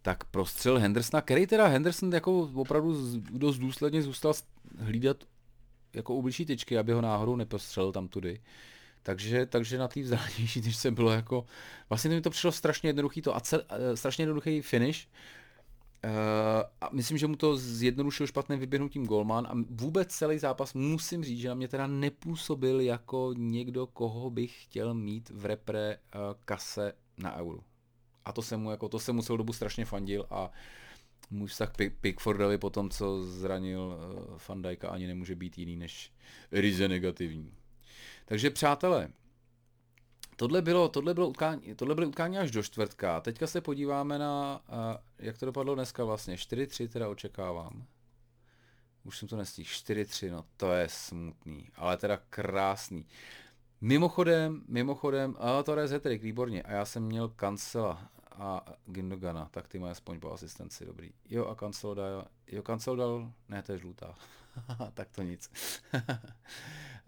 tak prostřel Hendersona, který teda Henderson jako opravdu dost důsledně zůstal hlídat jako u blížší tyčky, aby ho náhodou nepostřelil tam tudy. Takže, takže na té vzdálenější tyčce bylo jako, vlastně mi to přišlo strašně jednoduchý to a cel, eh, strašně jednoduchý finish, Uh, a myslím, že mu to zjednodušil špatným vyběhnutím Golman a vůbec celý zápas musím říct, že na mě teda nepůsobil jako někdo, koho bych chtěl mít v repre uh, kase na euro. A to jsem mu jako, to jsem mu celou dobu strašně fandil a můj vztah Pickfordovi po tom, co zranil Van Dijka, ani nemůže být jiný než ryze negativní. Takže přátelé, Tohle bylo, tohle bylo utkání, tohle bylo utkání až do čtvrtka. Teďka se podíváme na, uh, jak to dopadlo dneska vlastně. 4-3 teda očekávám. Už jsem to nestihl. 4-3, no to je smutný, ale teda krásný. Mimochodem, mimochodem, a to je výborně. A já jsem měl Kancela a Gindogana, tak ty mají aspoň po asistenci, dobrý. Jo a Cancel dal, jo Cancel dal, ne to je žlutá. tak to nic.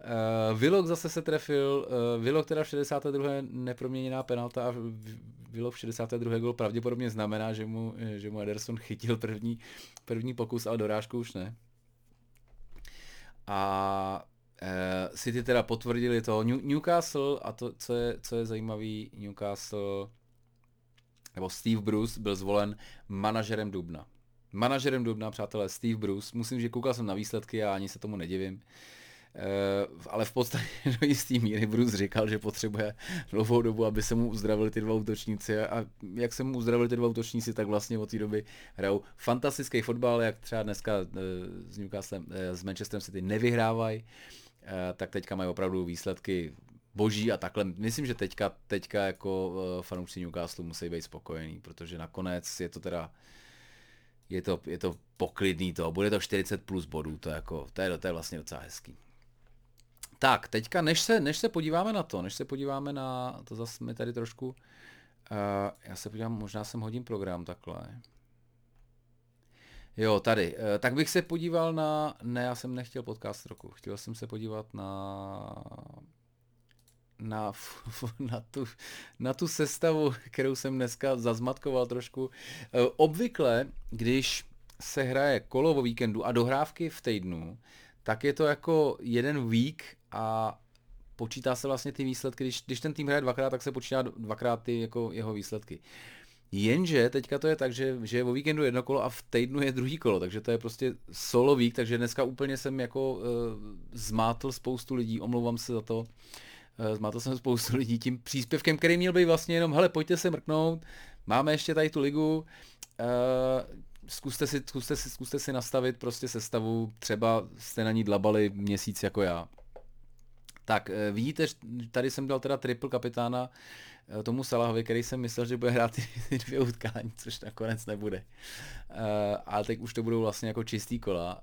Uh, Vilok zase se trefil, uh, Vilok teda v 62. neproměněná penalta a Vilok v 62. gol pravděpodobně znamená, že mu, že mu Ederson chytil první, první pokus, ale dorážku už ne. A uh, City teda potvrdili to New, Newcastle a to, co je, co je zajímavý, Newcastle nebo Steve Bruce byl zvolen manažerem Dubna. Manažerem Dubna, přátelé, Steve Bruce. Musím, že koukal jsem na výsledky a ani se tomu nedivím. Uh, ale v podstatě do jistý míry Bruce říkal, že potřebuje dlouhou dobu, aby se mu uzdravili ty dva útočníci a jak se mu uzdravili ty dva útočníci, tak vlastně od té doby hrajou fantastický fotbal, jak třeba dneska s eh, Newcastlem, eh, s Manchesterem City nevyhrávají, tak teďka mají opravdu výsledky boží a takhle. Myslím, že teďka, teďka jako fanoušci Newcastle musí být spokojení, protože nakonec je to teda je to, je to poklidný to, bude to 40 plus bodů, to je, jako, to je, to je vlastně docela hezký. Tak, teďka, než se, než se podíváme na to, než se podíváme na, to zase mi tady trošku, uh, já se podívám, možná jsem hodím program takhle. Jo, tady. Uh, tak bych se podíval na, ne, já jsem nechtěl podcast roku, chtěl jsem se podívat na, na, na, tu, na tu sestavu, kterou jsem dneska zazmatkoval trošku. Uh, obvykle, když se hraje kolo o víkendu a dohrávky v týdnu, tak je to jako jeden week a počítá se vlastně ty výsledky, když, když ten tým hraje dvakrát, tak se počítá dvakrát ty jako jeho výsledky. Jenže teďka to je tak, že, že je o víkendu jedno kolo a v týdnu je druhý kolo, takže to je prostě solo week, takže dneska úplně jsem jako uh, zmátl spoustu lidí, omlouvám se za to, uh, zmátl jsem spoustu lidí tím příspěvkem, který měl být vlastně jenom, hele, pojďte se mrknout, máme ještě tady tu ligu, uh, zkuste si, zkuste si, zkuste si nastavit prostě sestavu, třeba jste na ní dlabali měsíc jako já. Tak eh, vidíte, tady jsem dal teda triple kapitána eh, tomu Salahovi, který jsem myslel, že bude hrát ty dvě utkání, což nakonec nebude. Ale teď už to budou vlastně jako čistý kola.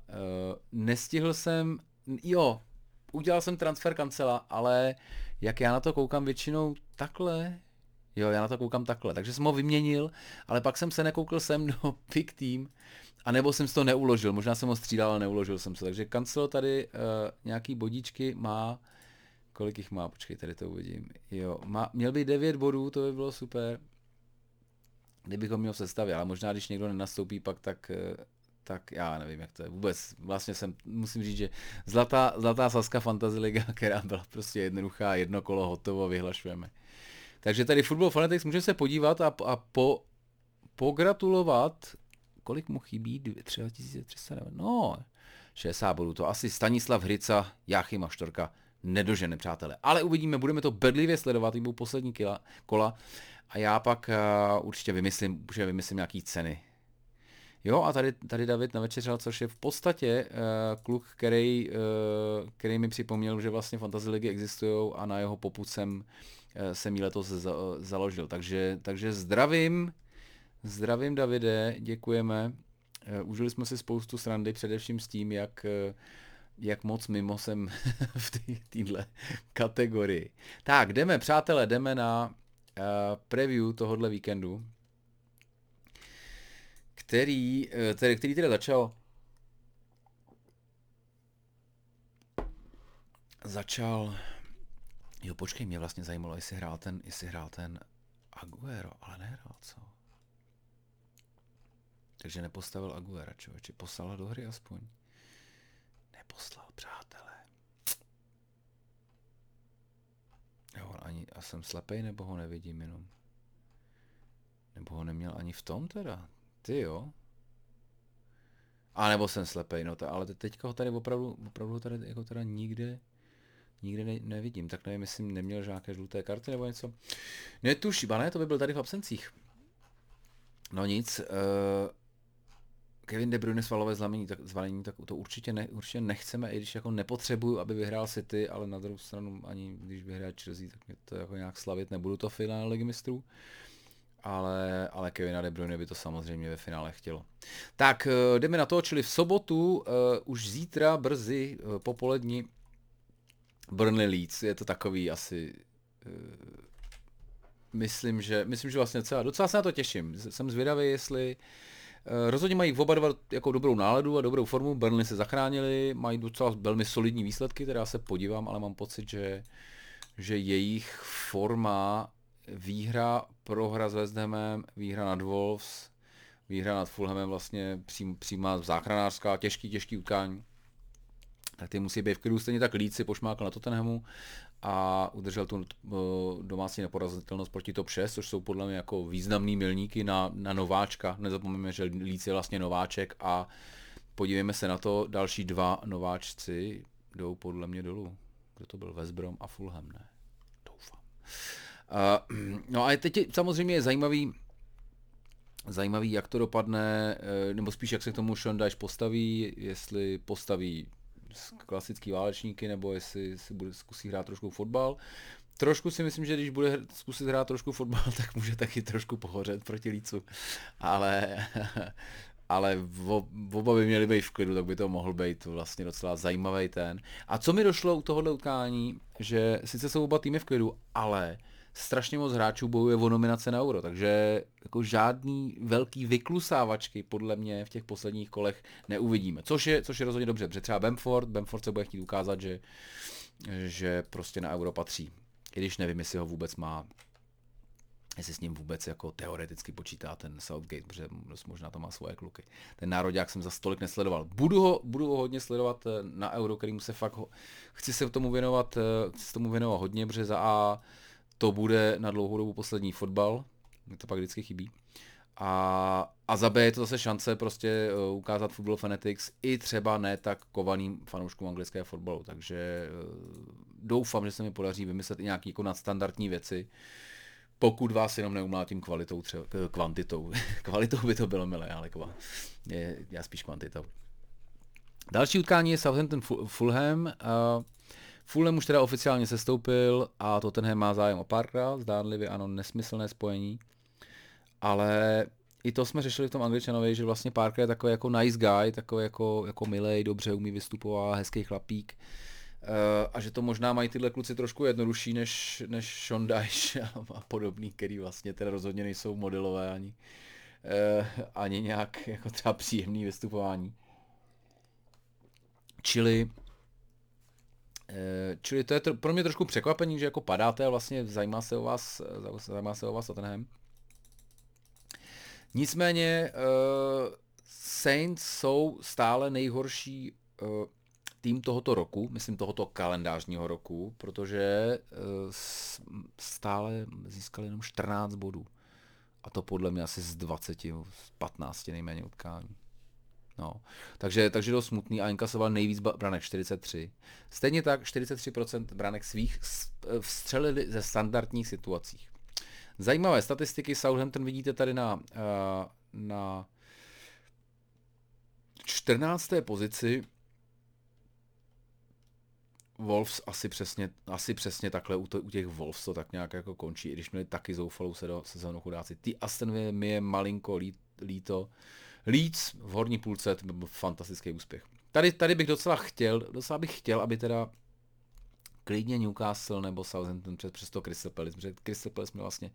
Nestihl jsem, jo, udělal jsem transfer kancela, ale jak já na to koukám většinou takhle, jo, já na to koukám takhle, takže jsem ho vyměnil, ale pak jsem se nekoukl sem do Pick Team, a nebo jsem si to neuložil, možná jsem ho střídal, ale neuložil jsem se, takže kancel tady uh, nějaký bodíčky má, Kolik jich má? Počkej, tady to uvidím. Jo, má, měl by 9 bodů, to by bylo super. Kdybych ho měl v sestavě, ale možná když někdo nenastoupí pak, tak, eh, tak já nevím, jak to je. Vůbec, vlastně jsem, musím říct, že zlatá, zlatá Saska Fantasy Liga, která byla prostě jednoduchá, jedno kolo hotovo, vyhlašujeme. Takže tady Football Fanatics může se podívat a, a po, pogratulovat, kolik mu chybí, 3300, no, 60 bodů, to asi Stanislav Hryca, Jáchyma Štorka nedožene, přátelé. Ale uvidíme, budeme to bedlivě sledovat, budou poslední kila, kola a já pak uh, určitě vymyslím, že vymyslím nějaký ceny. Jo, a tady, tady David navečeřel, což je v podstatě uh, kluk, který, uh, který mi připomněl, že vlastně fantasy ligy existují a na jeho poput jsem, uh, jsem jí letos za, uh, založil. Takže, takže zdravím, zdravím Davide, děkujeme. Uh, užili jsme si spoustu srandy, především s tím, jak uh, jak moc mimo jsem v téhle kategorii. Tak, jdeme, přátelé, jdeme na uh, preview tohohle víkendu, který, uh, tedy, který teda začal začal jo počkej, mě vlastně zajímalo, jestli hrál ten, jestli hrál ten Aguero, ale nehrál, co? Takže nepostavil Aguera, člověče, poslal do hry aspoň neposlal, přátelé. Jo, ani, a jsem slepej, nebo ho nevidím jenom? Nebo ho neměl ani v tom teda? Ty jo. A nebo jsem slepej, no to, ale teďka ho tady opravdu, opravdu ho tady jako teda nikde, nikde ne, nevidím. Tak nevím, jestli neměl žádné žluté karty nebo něco. Netuším, ne, to by byl tady v absencích. No nic, uh, Kevin De Bruyne svalové zlomení, tak, zvalení, tak to určitě, ne, určitě nechceme, i když jako nepotřebuju, aby vyhrál City, ale na druhou stranu ani když vyhraje Chelsea, tak mě to jako nějak slavit nebudu to finále ligy mistrů. Ale, ale Kevina De Bruyne by to samozřejmě ve finále chtělo. Tak eh, jdeme na to, čili v sobotu, uh, už zítra brzy uh, popolední Burnley Leeds, je to takový asi uh, myslím, že, myslím, že vlastně docela, docela se na to těším. Jsem zvědavý, jestli uh, rozhodně mají oba dva jako dobrou náladu a dobrou formu. Burnley se zachránili, mají docela velmi solidní výsledky, které já se podívám, ale mám pocit, že, že jejich forma, výhra, prohra s West Hamem, výhra nad Wolves, výhra nad Fulhamem vlastně přím, přímá záchranářská, těžký, těžký utkání. Tak ty musí být v klidu, stejně tak Líci pošmákl na Tottenhamu a udržel tu eh, domácí neporazitelnost proti top 6, což jsou podle mě jako významný milníky na, na nováčka. Nezapomeňme, že Líc je vlastně nováček a podívejme se na to, další dva nováčci jdou podle mě dolů. Kdo to byl? West Brom a Fulham, ne? Doufám. Uh, no a teď samozřejmě je zajímavý, zajímavý, jak to dopadne, eh, nebo spíš jak se k tomu Dyche postaví, jestli postaví klasický válečníky, nebo jestli si bude zkusí hrát trošku fotbal. Trošku si myslím, že když bude zkusit hrát trošku fotbal, tak může taky trošku pohořet proti Lícu. Ale, ale oba by měli být v klidu, tak by to mohl být vlastně docela zajímavý ten. A co mi došlo u tohohle utkání, že sice jsou oba týmy v klidu, ale strašně moc hráčů bojuje o nominace na euro, takže jako žádný velký vyklusávačky podle mě v těch posledních kolech neuvidíme, což je, což je rozhodně dobře, protože třeba Bamford, Bamford se bude chtít ukázat, že, že prostě na euro patří, i když nevím, jestli ho vůbec má jestli s ním vůbec jako teoreticky počítá ten Southgate, protože možná to má svoje kluky. Ten národák jsem za stolik nesledoval. Budu ho, budu ho hodně sledovat eh, na euro, kterým se fakt ho, chci se tomu věnovat, eh, chci se tomu věnovat hodně, protože za A to bude na dlouhou dobu poslední fotbal, mě to pak vždycky chybí. A, a za B je to zase šance prostě uh, ukázat Football Fanatics i třeba ne tak kovaným fanouškům anglického fotbalu, takže uh, doufám, že se mi podaří vymyslet i nějaké jako nadstandardní věci, pokud vás jenom neumlátím kvalitou, třeba, kvantitou. kvalitou by to bylo milé, ale kva, je, já spíš kvantitou. Další utkání je Southampton Fulham. Uh, Fulham už teda oficiálně sestoupil a Tottenham má zájem o Parkra, zdánlivě ano, nesmyslné spojení. Ale i to jsme řešili v tom angličanovi, že vlastně Parker je takový jako nice guy, takový jako, jako milej, dobře umí vystupovat, hezký chlapík. Uh, a že to možná mají tyhle kluci trošku jednodušší než, než Sean Dyche a, podobný, který vlastně teda rozhodně nejsou modelové ani, uh, ani nějak jako třeba příjemný vystupování. Čili Eh, čili to je pro mě trošku překvapení, že jako padáte a vlastně zajímá se o vás, zajímá se o vás Tottenham. Nicméně uh, Saints jsou stále nejhorší uh, tým tohoto roku, myslím tohoto kalendářního roku, protože uh, stále získali jenom 14 bodů. A to podle mě asi z 20, z 15 nejméně utkání. No, takže, takže to smutný a inkasoval nejvíc branek 43. Stejně tak 43% branek svých eh, vstřelili ze standardních situacích. Zajímavé statistiky Southampton vidíte tady na, eh, na 14. pozici Wolves asi přesně, asi přesně takhle u, to, u těch Wolves to tak nějak jako končí, i když měli taky zoufalou sezónu chudáci. Ty Aston mi je malinko líto. Leeds v horní půlce, to by byl fantastický úspěch. Tady, tady bych docela chtěl, docela bych chtěl, aby teda klidně Newcastle nebo Southampton přes, přes to Crystal Palace, protože Crystal Palace mě vlastně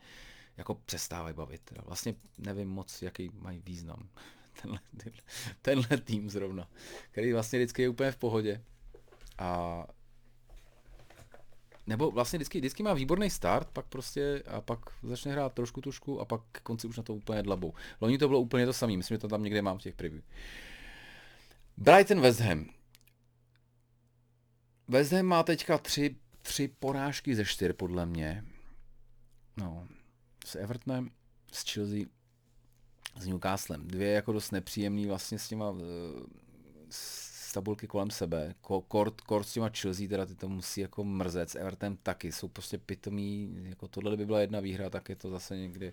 jako přestávají bavit. Teda. Vlastně nevím moc, jaký mají význam tenhle, tenhle tým zrovna, který vlastně vždycky je úplně v pohodě. A nebo vlastně vždycky, vždycky má výborný start, pak prostě a pak začne hrát trošku trošku a pak k konci už na to úplně dlabou. Loni to bylo úplně to samé, myslím, že to tam někde mám v těch preview. Brighton West Ham. West Ham má teďka tři, tři porážky ze čtyř, podle mě. No, s Evertonem, s Chelsea, s Newcastlem. Dvě jako dost nepříjemný vlastně s těma s tabulky kolem sebe. Kort, kort s těma Chelsea, teda ty to musí jako mrzet, s Evertem taky, jsou prostě pitomí, jako tohle by byla jedna výhra, tak je to zase někdy,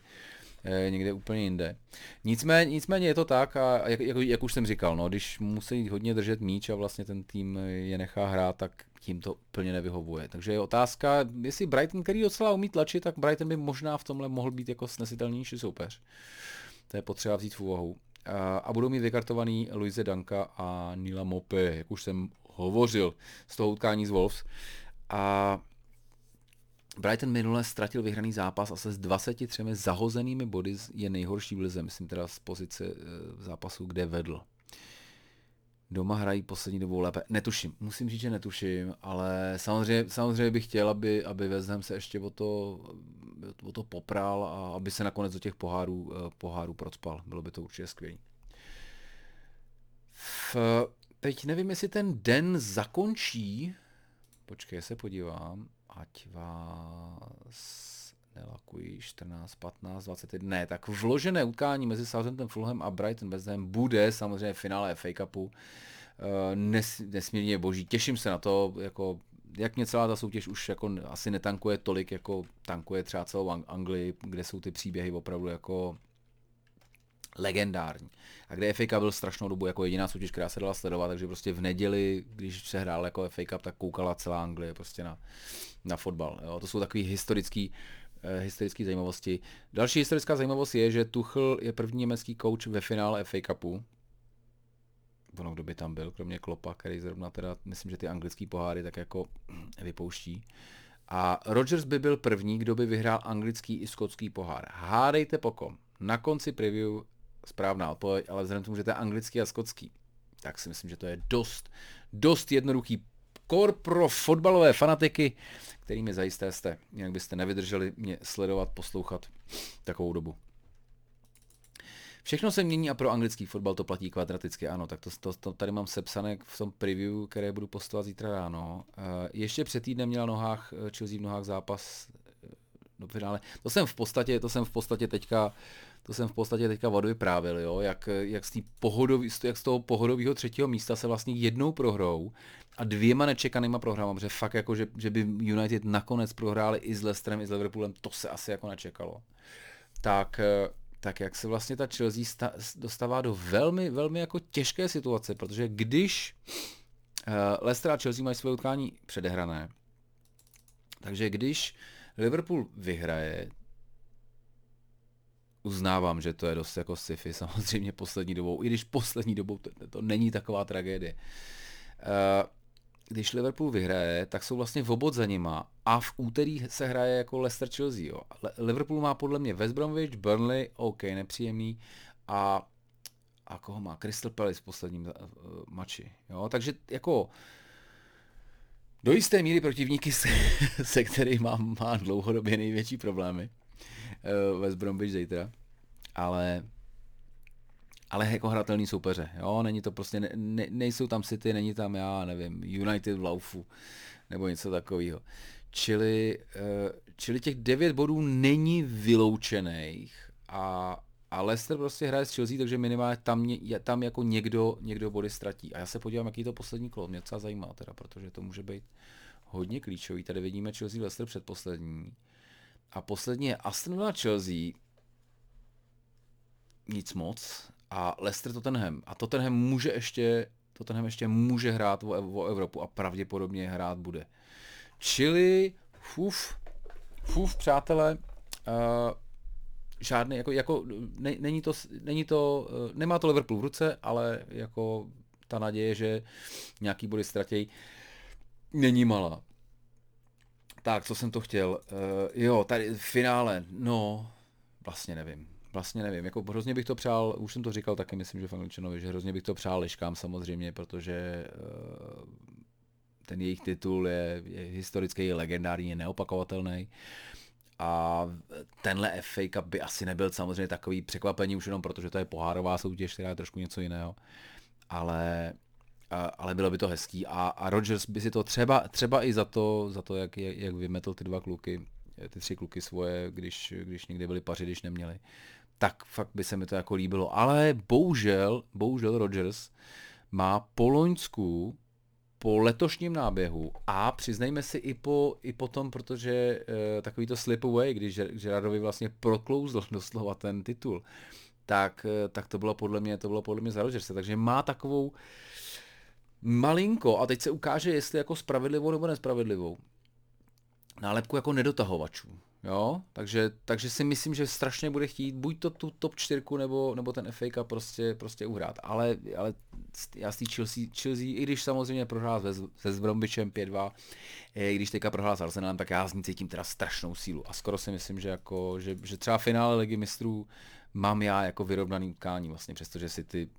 eh, někde úplně jinde. Nicméně, nicméně je to tak a jak, jak, jak už jsem říkal, no, když musí hodně držet míč a vlastně ten tým je nechá hrát, tak tím to úplně nevyhovuje. Takže je otázka, jestli Brighton, který docela umí tlačit, tak Brighton by možná v tomhle mohl být jako snesitelnější soupeř. To je potřeba vzít v úvahu a budou mít vykartovaný Luise Danka a Nila Mope, jak už jsem hovořil z toho utkání z Wolves. A Brighton minule ztratil vyhraný zápas a se s 23 zahozenými body je nejhorší v lize, myslím teda z pozice e, zápasu, kde vedl. Doma hrají poslední dobou lépe. Netuším, musím říct, že netuším, ale samozřejmě, samozřejmě bych chtěl, aby, aby West se ještě o to, o to popral a aby se nakonec do těch pohárů, eh, pohárů procpal. Bylo by to určitě skvělé. Teď nevím, jestli ten den zakončí. Počkej, se podívám. Ať vás nelakují 14, 15, 21. Ne, tak vložené utkání mezi Southampton, Fulham a Brighton West Ham bude samozřejmě finále FA Cupu. Eh, nes, nesmírně boží. Těším se na to, jako jak mě celá ta soutěž už jako asi netankuje tolik, jako tankuje třeba celou Anglii, kde jsou ty příběhy opravdu jako legendární. A kde FA Cup byl strašnou dobu jako jediná soutěž, která se dala sledovat, takže prostě v neděli, když se hrál jako FA Cup, tak koukala celá Anglie prostě na, na fotbal. Jo. To jsou takový historický, eh, historické zajímavosti. Další historická zajímavost je, že Tuchl je první německý coach ve finále FA Cupu, ono kdo by tam byl, kromě Klopa, který zrovna teda, myslím, že ty anglický poháry tak jako vypouští. A Rogers by byl první, kdo by vyhrál anglický i skotský pohár. Hádejte pokom. Na konci preview správná odpověď, ale vzhledem k tomu, že to je anglický a skotský, tak si myslím, že to je dost, dost jednoduchý kor pro fotbalové fanatiky, kterými zajisté jste. Jinak byste nevydrželi mě sledovat, poslouchat takovou dobu. Všechno se mění a pro anglický fotbal to platí kvadraticky, ano, tak to, to, to tady mám sepsané v tom preview, které budu postovat zítra ráno. Uh, ještě před týdnem měla nohách, eh, Chelsea v nohách zápas eh, do finále. To jsem v podstatě, to jsem v podstatě teďka, to jsem v podstatě teďka odvyprávil, jo, jak, jak, z pohodový, jak z toho pohodového třetího místa se vlastně jednou prohrou a dvěma nečekanýma prohrama, protože fakt jako, že, že by United nakonec prohráli i s Leicesterem, i s Liverpoolem, to se asi jako nečekalo. Tak tak jak se vlastně ta Chelsea sta- dostává do velmi, velmi jako těžké situace, protože když uh, Leicester a Chelsea mají své utkání předehrané, takže když Liverpool vyhraje, uznávám, že to je dost jako sci-fi samozřejmě poslední dobou, i když poslední dobou to, to není taková tragédie. Uh, když Liverpool vyhraje, tak jsou vlastně v obod za nima a v úterý se hraje jako Leicester Chelsea. Jo. Liverpool má podle mě West Bromwich, Burnley, OK, nepříjemný a a koho má? Crystal Palace v posledním uh, mači. Jo? Takže jako do jisté míry protivníky, se, se kterými mám, má dlouhodobě největší problémy. Uh, West Bromwich zítra. Ale ale jako hratelný soupeře, jo, není to prostě, ne, ne, nejsou tam City, není tam, já nevím, United v Laufu, nebo něco takového. Čili, eh, čili těch devět bodů není vyloučených a, a Leicester prostě hraje s Chelsea, takže minimálně tam, tam jako někdo, někdo body ztratí. A já se podívám, jaký to poslední kolo, mě docela zajímá teda, protože to může být hodně klíčový. Tady vidíme Chelsea Leicester předposlední. A poslední je Aston Villa Chelsea. Nic moc. A Leicester Tottenham. A Tottenham může ještě, Tottenham ještě může hrát o, o Evropu a pravděpodobně hrát bude. Čili, fuf, fuf, přátelé, uh, žádný, jako, jako ne, není, to, není to, uh, nemá to Liverpool v ruce, ale jako ta naděje, že nějaký body ztratějí, není malá. Tak, co jsem to chtěl? Uh, jo, tady finále, no, vlastně nevím. Vlastně nevím, jako hrozně bych to přál, už jsem to říkal taky, myslím, že v Angličanovi, že hrozně bych to přál Liškám samozřejmě, protože uh, ten jejich titul je, je historický, legendární, je neopakovatelný. A tenhle FA Cup by asi nebyl samozřejmě takový překvapení už jenom protože to je pohárová soutěž, která je trošku něco jiného. Ale, ale bylo by to hezký a, a Rodgers by si to třeba, třeba i za to, za to jak, jak vymetl ty dva kluky, ty tři kluky svoje, když, když někde byli paři, když neměli, tak fakt by se mi to jako líbilo. Ale bohužel, bohužel Rodgers má po Loňsku po letošním náběhu a přiznejme si i po, i potom, protože uh, takový to slip away, když Gerardovi vlastně proklouzl doslova ten titul, tak, uh, tak to bylo podle mě, to bylo podle mě za Rodgersa, takže má takovou malinko, a teď se ukáže, jestli jako spravedlivou nebo nespravedlivou, nálepku jako nedotahovačů. Jo, takže, takže si myslím, že strašně bude chtít buď to tu top 4 nebo, nebo ten FA Cup prostě, prostě uhrát. Ale, ale já té Chelsea, Chelsea, i když samozřejmě prohrál se, se Zbrombičem 5-2, i když teďka prohrál s Arsenalem, tak já z ní cítím teda strašnou sílu. A skoro si myslím, že, jako, že, že třeba finále ligy mistrů mám já jako vyrovnaný utkání vlastně, přestože si ty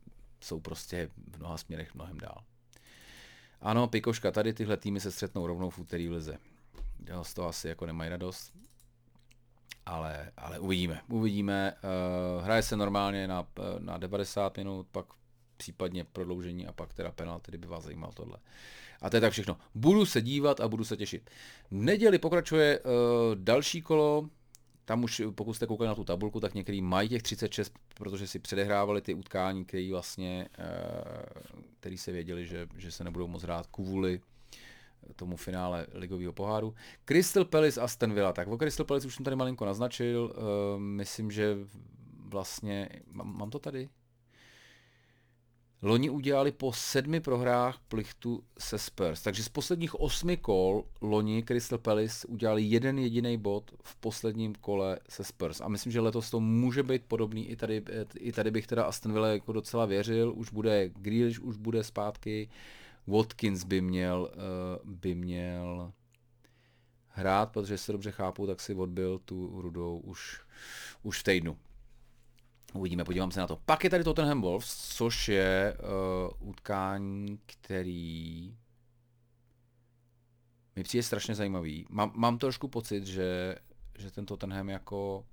jsou prostě v mnoha směrech mnohem dál. Ano, Pikoška, tady tyhle týmy se střetnou rovnou v úterý v lize. Z toho asi jako nemají radost ale, ale uvidíme. Uvidíme. Uh, hraje se normálně na, na 90 minut, pak případně prodloužení a pak teda penalty, kdyby vás zajímal tohle. A to je tak všechno. Budu se dívat a budu se těšit. V neděli pokračuje uh, další kolo, tam už pokud jste koukali na tu tabulku, tak některý mají těch 36, protože si předehrávali ty utkání, který vlastně, uh, který se věděli, že, že se nebudou moc hrát kvůli tomu finále ligového poháru. Crystal Palace a Aston Villa. Tak o Crystal Palace už jsem tady malinko naznačil. Uh, myslím, že vlastně, mám, mám to tady? Loni udělali po sedmi prohrách plichtu se Spurs. Takže z posledních osmi kol loni Crystal Palace udělali jeden jediný bod v posledním kole se Spurs. A myslím, že letos to může být podobný. I tady, i tady bych teda Aston Villa jako docela věřil. Už bude Grealish, už bude zpátky. Uh, Watkins by měl, uh, by měl hrát, protože se dobře chápu, tak si odbil tu rudou už, už v týdnu. Uvidíme, podívám se na to. Pak je tady Tottenham Wolves, což je uh, utkání, který mi přijde strašně zajímavý. Mám, mám trošku pocit, že, že ten Tottenham jako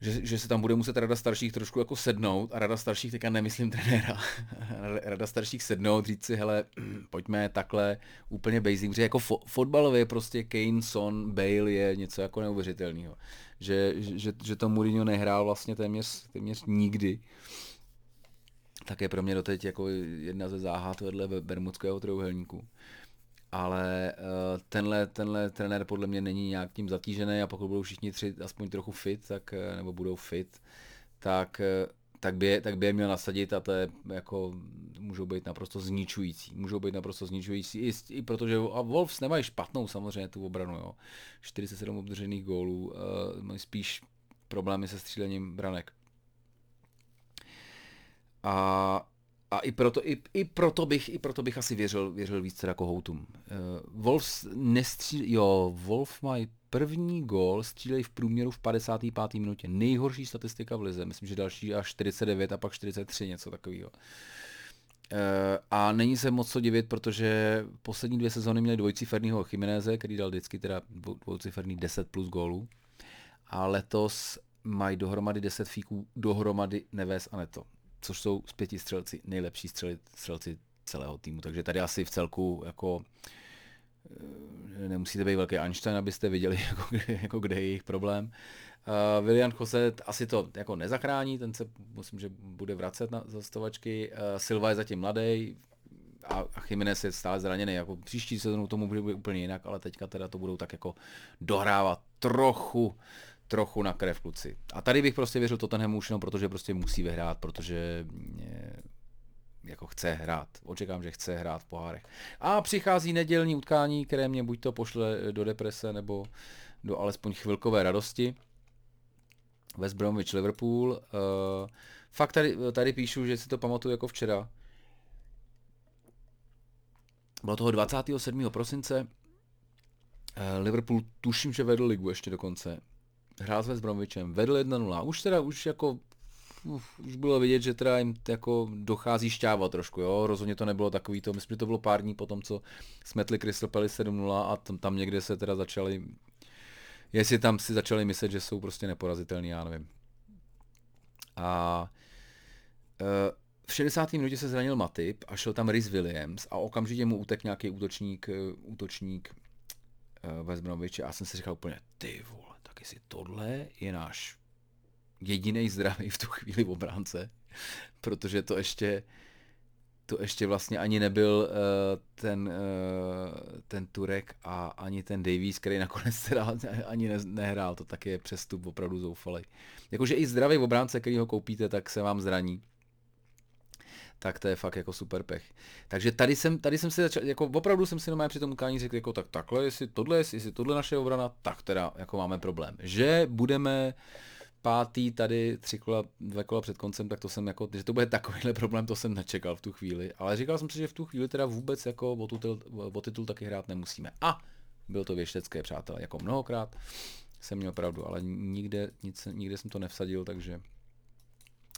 že, že se tam bude muset rada starších trošku jako sednout a rada starších teďka nemyslím trenéra, rada starších sednout, říct si, hele, pojďme takhle úplně basic, protože jako fo- fotbalově prostě Kane, Son, Bale je něco jako neuvěřitelného. Že, že, že to Mourinho nehrál vlastně téměř, téměř nikdy. Tak je pro mě doteď jako jedna ze záhad vedle Bermudského trojuhelníku ale uh, tenhle, tenhle trenér podle mě není nějak tím zatížený a pokud budou všichni tři aspoň trochu fit, tak, uh, nebo budou fit, tak, uh, tak, by je, tak by je měl nasadit a to je jako, můžou být naprosto zničující. Můžou být naprosto zničující, i, i protože a Wolves nemají špatnou samozřejmě tu obranu, jo. 47 obdržených gólů, uh, mají spíš problémy se střílením branek. A a i proto, i, i proto bych, i proto bych asi věřil, věřil víc teda Kohoutům. Uh, Wolves nestřílí, jo, Wolf mají první gól, střílejí v průměru v 55. minutě. Nejhorší statistika v lize, myslím, že další až 49 a pak 43, něco takového. Uh, a není se moc co divit, protože poslední dvě sezóny měli dvojciferného Chimeneze, který dal vždycky teda dvouciferný 10 plus gólů. A letos mají dohromady 10 fíků, dohromady Neves a Neto, což jsou z pěti střelci nejlepší střeli, střelci celého týmu. Takže tady asi v celku jako eh, nemusíte být velký Einstein, abyste viděli, jako kde, jako kde je jejich problém. Uh, William Jose asi to jako nezachrání, ten se myslím, že bude vracet na zastovačky. Uh, Silva je zatím mladý a, Jiménez je stále zraněný. Jako příští sezónu tomu bude úplně jinak, ale teďka teda to budou tak jako dohrávat trochu trochu na krev kluci. A tady bych prostě věřil Tottenhamu už jenom protože prostě musí vyhrát, protože jako chce hrát. Očekám, že chce hrát v pohárech. A přichází nedělní utkání, které mě buď to pošle do deprese, nebo do alespoň chvilkové radosti. West Bromwich Liverpool. Uh, fakt tady, tady píšu, že si to pamatuju jako včera. Bylo toho 27. prosince. Uh, Liverpool tuším, že vedl ligu ještě dokonce. Hrál s West Bromwichem, vedl 1-0. Už teda už jako uf, už bylo vidět, že teda jim jako dochází šťáva trošku, jo, rozhodně to nebylo takový to, myslím, že to bylo pár dní potom, co smetli Crystal Palace 7-0 a tam, tam někde se teda začali jestli tam si začali myslet, že jsou prostě neporazitelní, já nevím. A uh, v 60. minutě se zranil Matip a šel tam Rhys Williams a okamžitě mu utek nějaký útočník, uh, útočník uh, West Bromwich a jsem si říkal úplně, ty vole, tak jestli tohle je náš jediný zdravý v tu chvíli v obránce, protože to ještě to ještě vlastně ani nebyl uh, ten, uh, ten Turek a ani ten Davies, který nakonec teda ani ne, nehrál, to taky je přestup opravdu zoufalý. Jakože i zdravý obránce, který ho koupíte, tak se vám zraní. Tak to je fakt jako super pech. Takže tady jsem, tady jsem si začal, jako opravdu jsem si na při tom utkání řekl, jako tak takhle, jestli tohle, jestli tohle naše obrana, tak teda jako máme problém. Že budeme uh, pátý tady tři kola, dvě kola před koncem, tak to jsem jako, že to bude takovýhle problém, to jsem nečekal v tu chvíli. Ale říkal jsem si, že v tu chvíli teda vůbec jako o titul, o titul taky hrát nemusíme. A byl to věštecké, přátelé, jako mnohokrát jsem měl pravdu, ale nikde, nic, nikde jsem to nevsadil, takže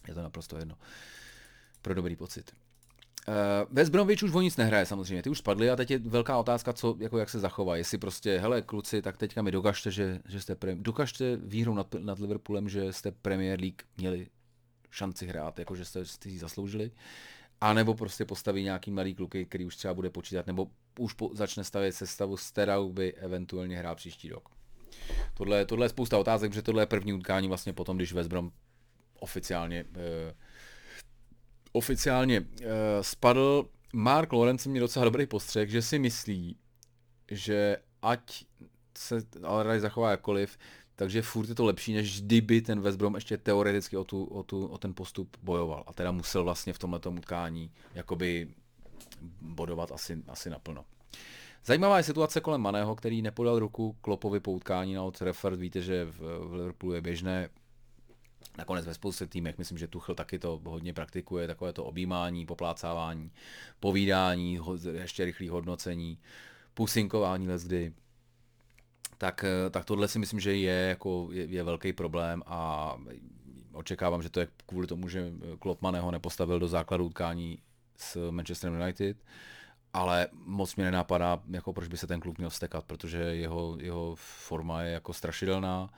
je to naprosto jedno. Pro dobrý pocit. Uh, West Bromwich už o nic nehraje samozřejmě, ty už spadly a teď je velká otázka, co, jako jak se zachová. Jestli prostě, hele kluci, tak teďka mi dokažte, že, že jste pre, dokažte výhrou nad, nad Liverpoolem, že jste Premier League měli šanci hrát, jako že jste, jste ji zasloužili. A nebo prostě postaví nějaký malý kluky, který už třeba bude počítat, nebo už po, začne stavět sestavu, s kterou by eventuálně hrál příští rok. Tohle, tohle je spousta otázek, protože tohle je první utkání vlastně potom, když West Brom oficiálně uh, oficiálně uh, spadl. Mark Lawrence mě docela dobrý postřeh, že si myslí, že ať se Alray zachová jakkoliv, takže furt je to lepší, než kdyby ten West Brom ještě teoreticky o, tu, o, tu, o ten postup bojoval. A teda musel vlastně v tomhle utkání jakoby bodovat asi, asi naplno. Zajímavá je situace kolem Maného, který nepodal ruku Klopovi po utkání na Old Trafford. Víte, že v, v Liverpoolu je běžné Nakonec ve spoustě týmech, myslím, že Tuchel taky to hodně praktikuje, takové to objímání, poplácávání, povídání, ještě rychlý hodnocení, pusinkování kdy. Tak, eh, tak tohle si myslím, že je, jako, je, je velký problém a očekávám, že to je kvůli tomu, že Klopmaneho nepostavil do základu utkání s Manchester United, ale moc mě nenapadá, jako proč by se ten klub měl stekat, protože jeho, jeho forma je jako strašidelná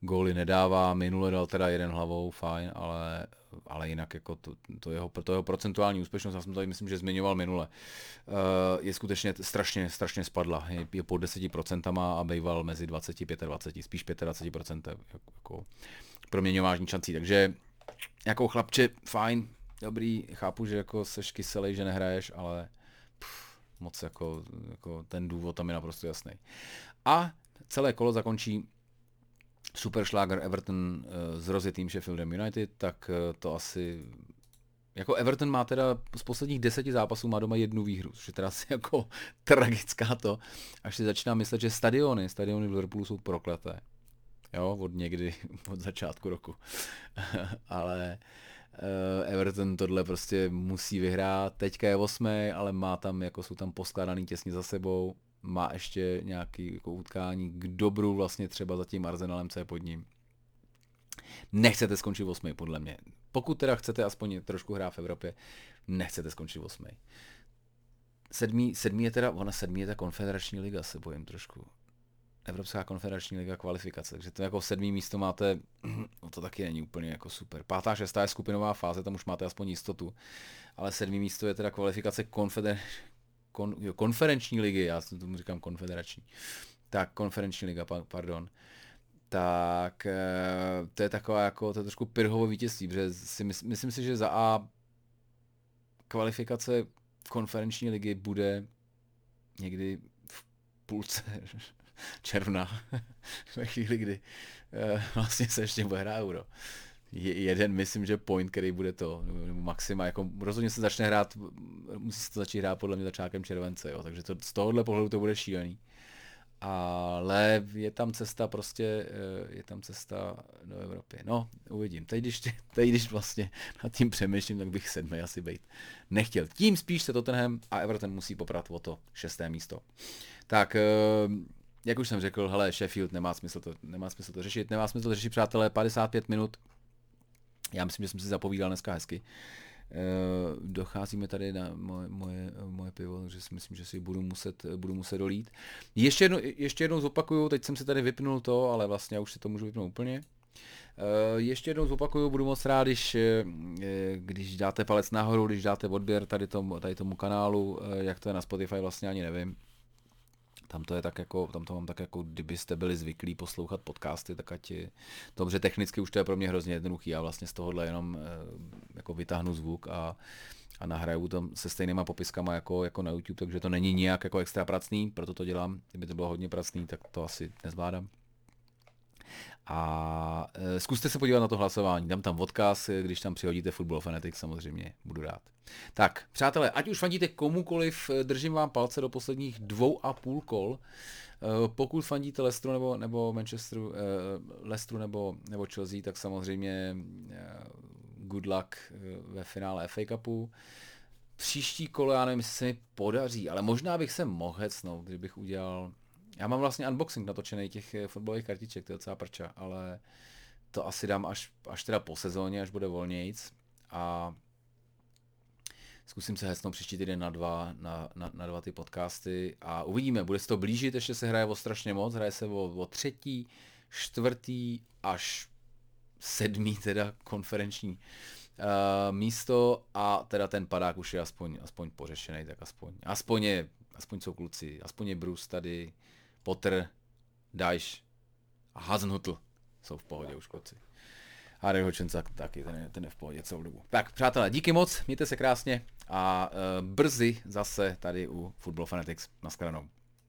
góly nedává, minule dal teda jeden hlavou, fajn, ale, ale jinak jako to, to, jeho, to jeho procentuální úspěšnost, já jsem tady myslím, že zmiňoval minule, uh, je skutečně strašně, strašně spadla. Je, je pod 10% a býval mezi 25 a 20, spíš 25% jako proměňování šancí. Takže jako chlapče, fajn, dobrý, chápu, že jako seš kyselý, že nehraješ, ale pff, moc jako, jako ten důvod tam je naprosto jasný. A celé kolo zakončí super šláger Everton uh, s rozjetým Sheffieldem United, tak uh, to asi jako Everton má teda z posledních deseti zápasů má doma jednu výhru, což je teda asi jako tragická to, až si začíná myslet, že stadiony, stadiony v Liverpoolu jsou prokleté. Jo, od někdy, od začátku roku. ale uh, Everton tohle prostě musí vyhrát. Teďka je osmý, ale má tam, jako jsou tam poskladaný těsně za sebou má ještě nějaký jako utkání k dobru vlastně třeba za tím Arsenalem, co je pod ním. Nechcete skončit v osmi, podle mě. Pokud teda chcete aspoň trošku hrát v Evropě, nechcete skončit v osmi. Sedmý, sedmý je teda, ona sedmý je ta konfederační liga, se bojím trošku. Evropská konfederační liga kvalifikace, takže to jako sedmý místo máte, no to taky není úplně jako super. Pátá, šestá je skupinová fáze, tam už máte aspoň jistotu, ale sedmý místo je teda kvalifikace konfeder, kon, jo, konferenční ligy, já tomu říkám konfederační. Tak, konferenční liga, pardon. Tak eh, to je taková jako, to je trošku pirhovo vítězství, protože si mys, myslím si, že za A kvalifikace konferenční ligy bude někdy v půlce června, ve chvíli, kdy uh, vlastně se ještě bude hrát euro. Je, jeden, myslím, že point, který bude to, nebo maxima, jako rozhodně se začne hrát, musí se to začít hrát podle mě začátkem července, jo, takže to, z tohohle pohledu to bude šílený. Ale je tam cesta prostě, eh, je tam cesta do Evropy. No, uvidím. Teď když, teď, když vlastně nad tím přemýšlím, tak bych sedmý asi být nechtěl. Tím spíš se Tottenham a Everton musí poprat o to šesté místo. Tak, eh, jak už jsem řekl, hele, Sheffield nemá smysl to, nemá smysl to řešit, nemá smysl to řešit, přátelé, 55 minut. Já myslím, že jsem si zapovídal dneska hezky. Uh, docházíme tady na moje, moje, moje pivo, takže si myslím, že si budu muset, budu muset dolít. Ještě, jedno, ještě jednou zopakuju, teď jsem si tady vypnul to, ale vlastně já už si to můžu vypnout úplně. Uh, ještě jednou zopakuju, budu moc rád, když, eh, když dáte palec nahoru, když dáte odběr tady tomu, tady tomu kanálu, jak to je na Spotify vlastně ani nevím tam to je tak jako, tam to mám tak jako, kdybyste byli zvyklí poslouchat podcasty, tak ať dobře technicky už to je pro mě hrozně jednoduchý, já vlastně z tohohle jenom eh, jako vytáhnu zvuk a, a nahraju tam se stejnýma popiskama jako, jako na YouTube, takže to není nijak jako extra pracný, proto to dělám, kdyby to bylo hodně pracný, tak to asi nezvládám. A e, zkuste se podívat na to hlasování, dám tam odkaz, e, když tam přihodíte Football Fanatics, samozřejmě budu rád. Tak, přátelé, ať už fandíte komukoliv, e, držím vám palce do posledních dvou a půl kol. Pokud fandíte Leicesteru nebo, nebo Manchesteru, Leicesteru nebo, nebo Chelsea, tak samozřejmě good luck ve finále FA Cupu. Příští kolo, já nevím, jestli se mi podaří, ale možná bych se mohl hecnout, kdybych udělal já mám vlastně unboxing natočený těch eh, fotbalových kartiček, to je docela prča, ale to asi dám až, až teda po sezóně, až bude volnějc. A zkusím se hecnout příští týden na dva, na, na, na dva ty podcasty a uvidíme, bude se to blížit, ještě se hraje o strašně moc, hraje se o, o třetí, čtvrtý až sedmý teda konferenční uh, místo a teda ten padák už je aspoň, aspoň pořešený, tak aspoň, aspoň je, aspoň jsou kluci, aspoň je Bruce tady, Potter, Dajš a Hazenhutl jsou v pohodě už kluci. Harry Hodgson taky, ten je, ten je v pohodě celou dobu. Tak, přátelé, díky moc, mějte se krásně a uh, brzy zase tady u Football Fanatics. Naschledanou.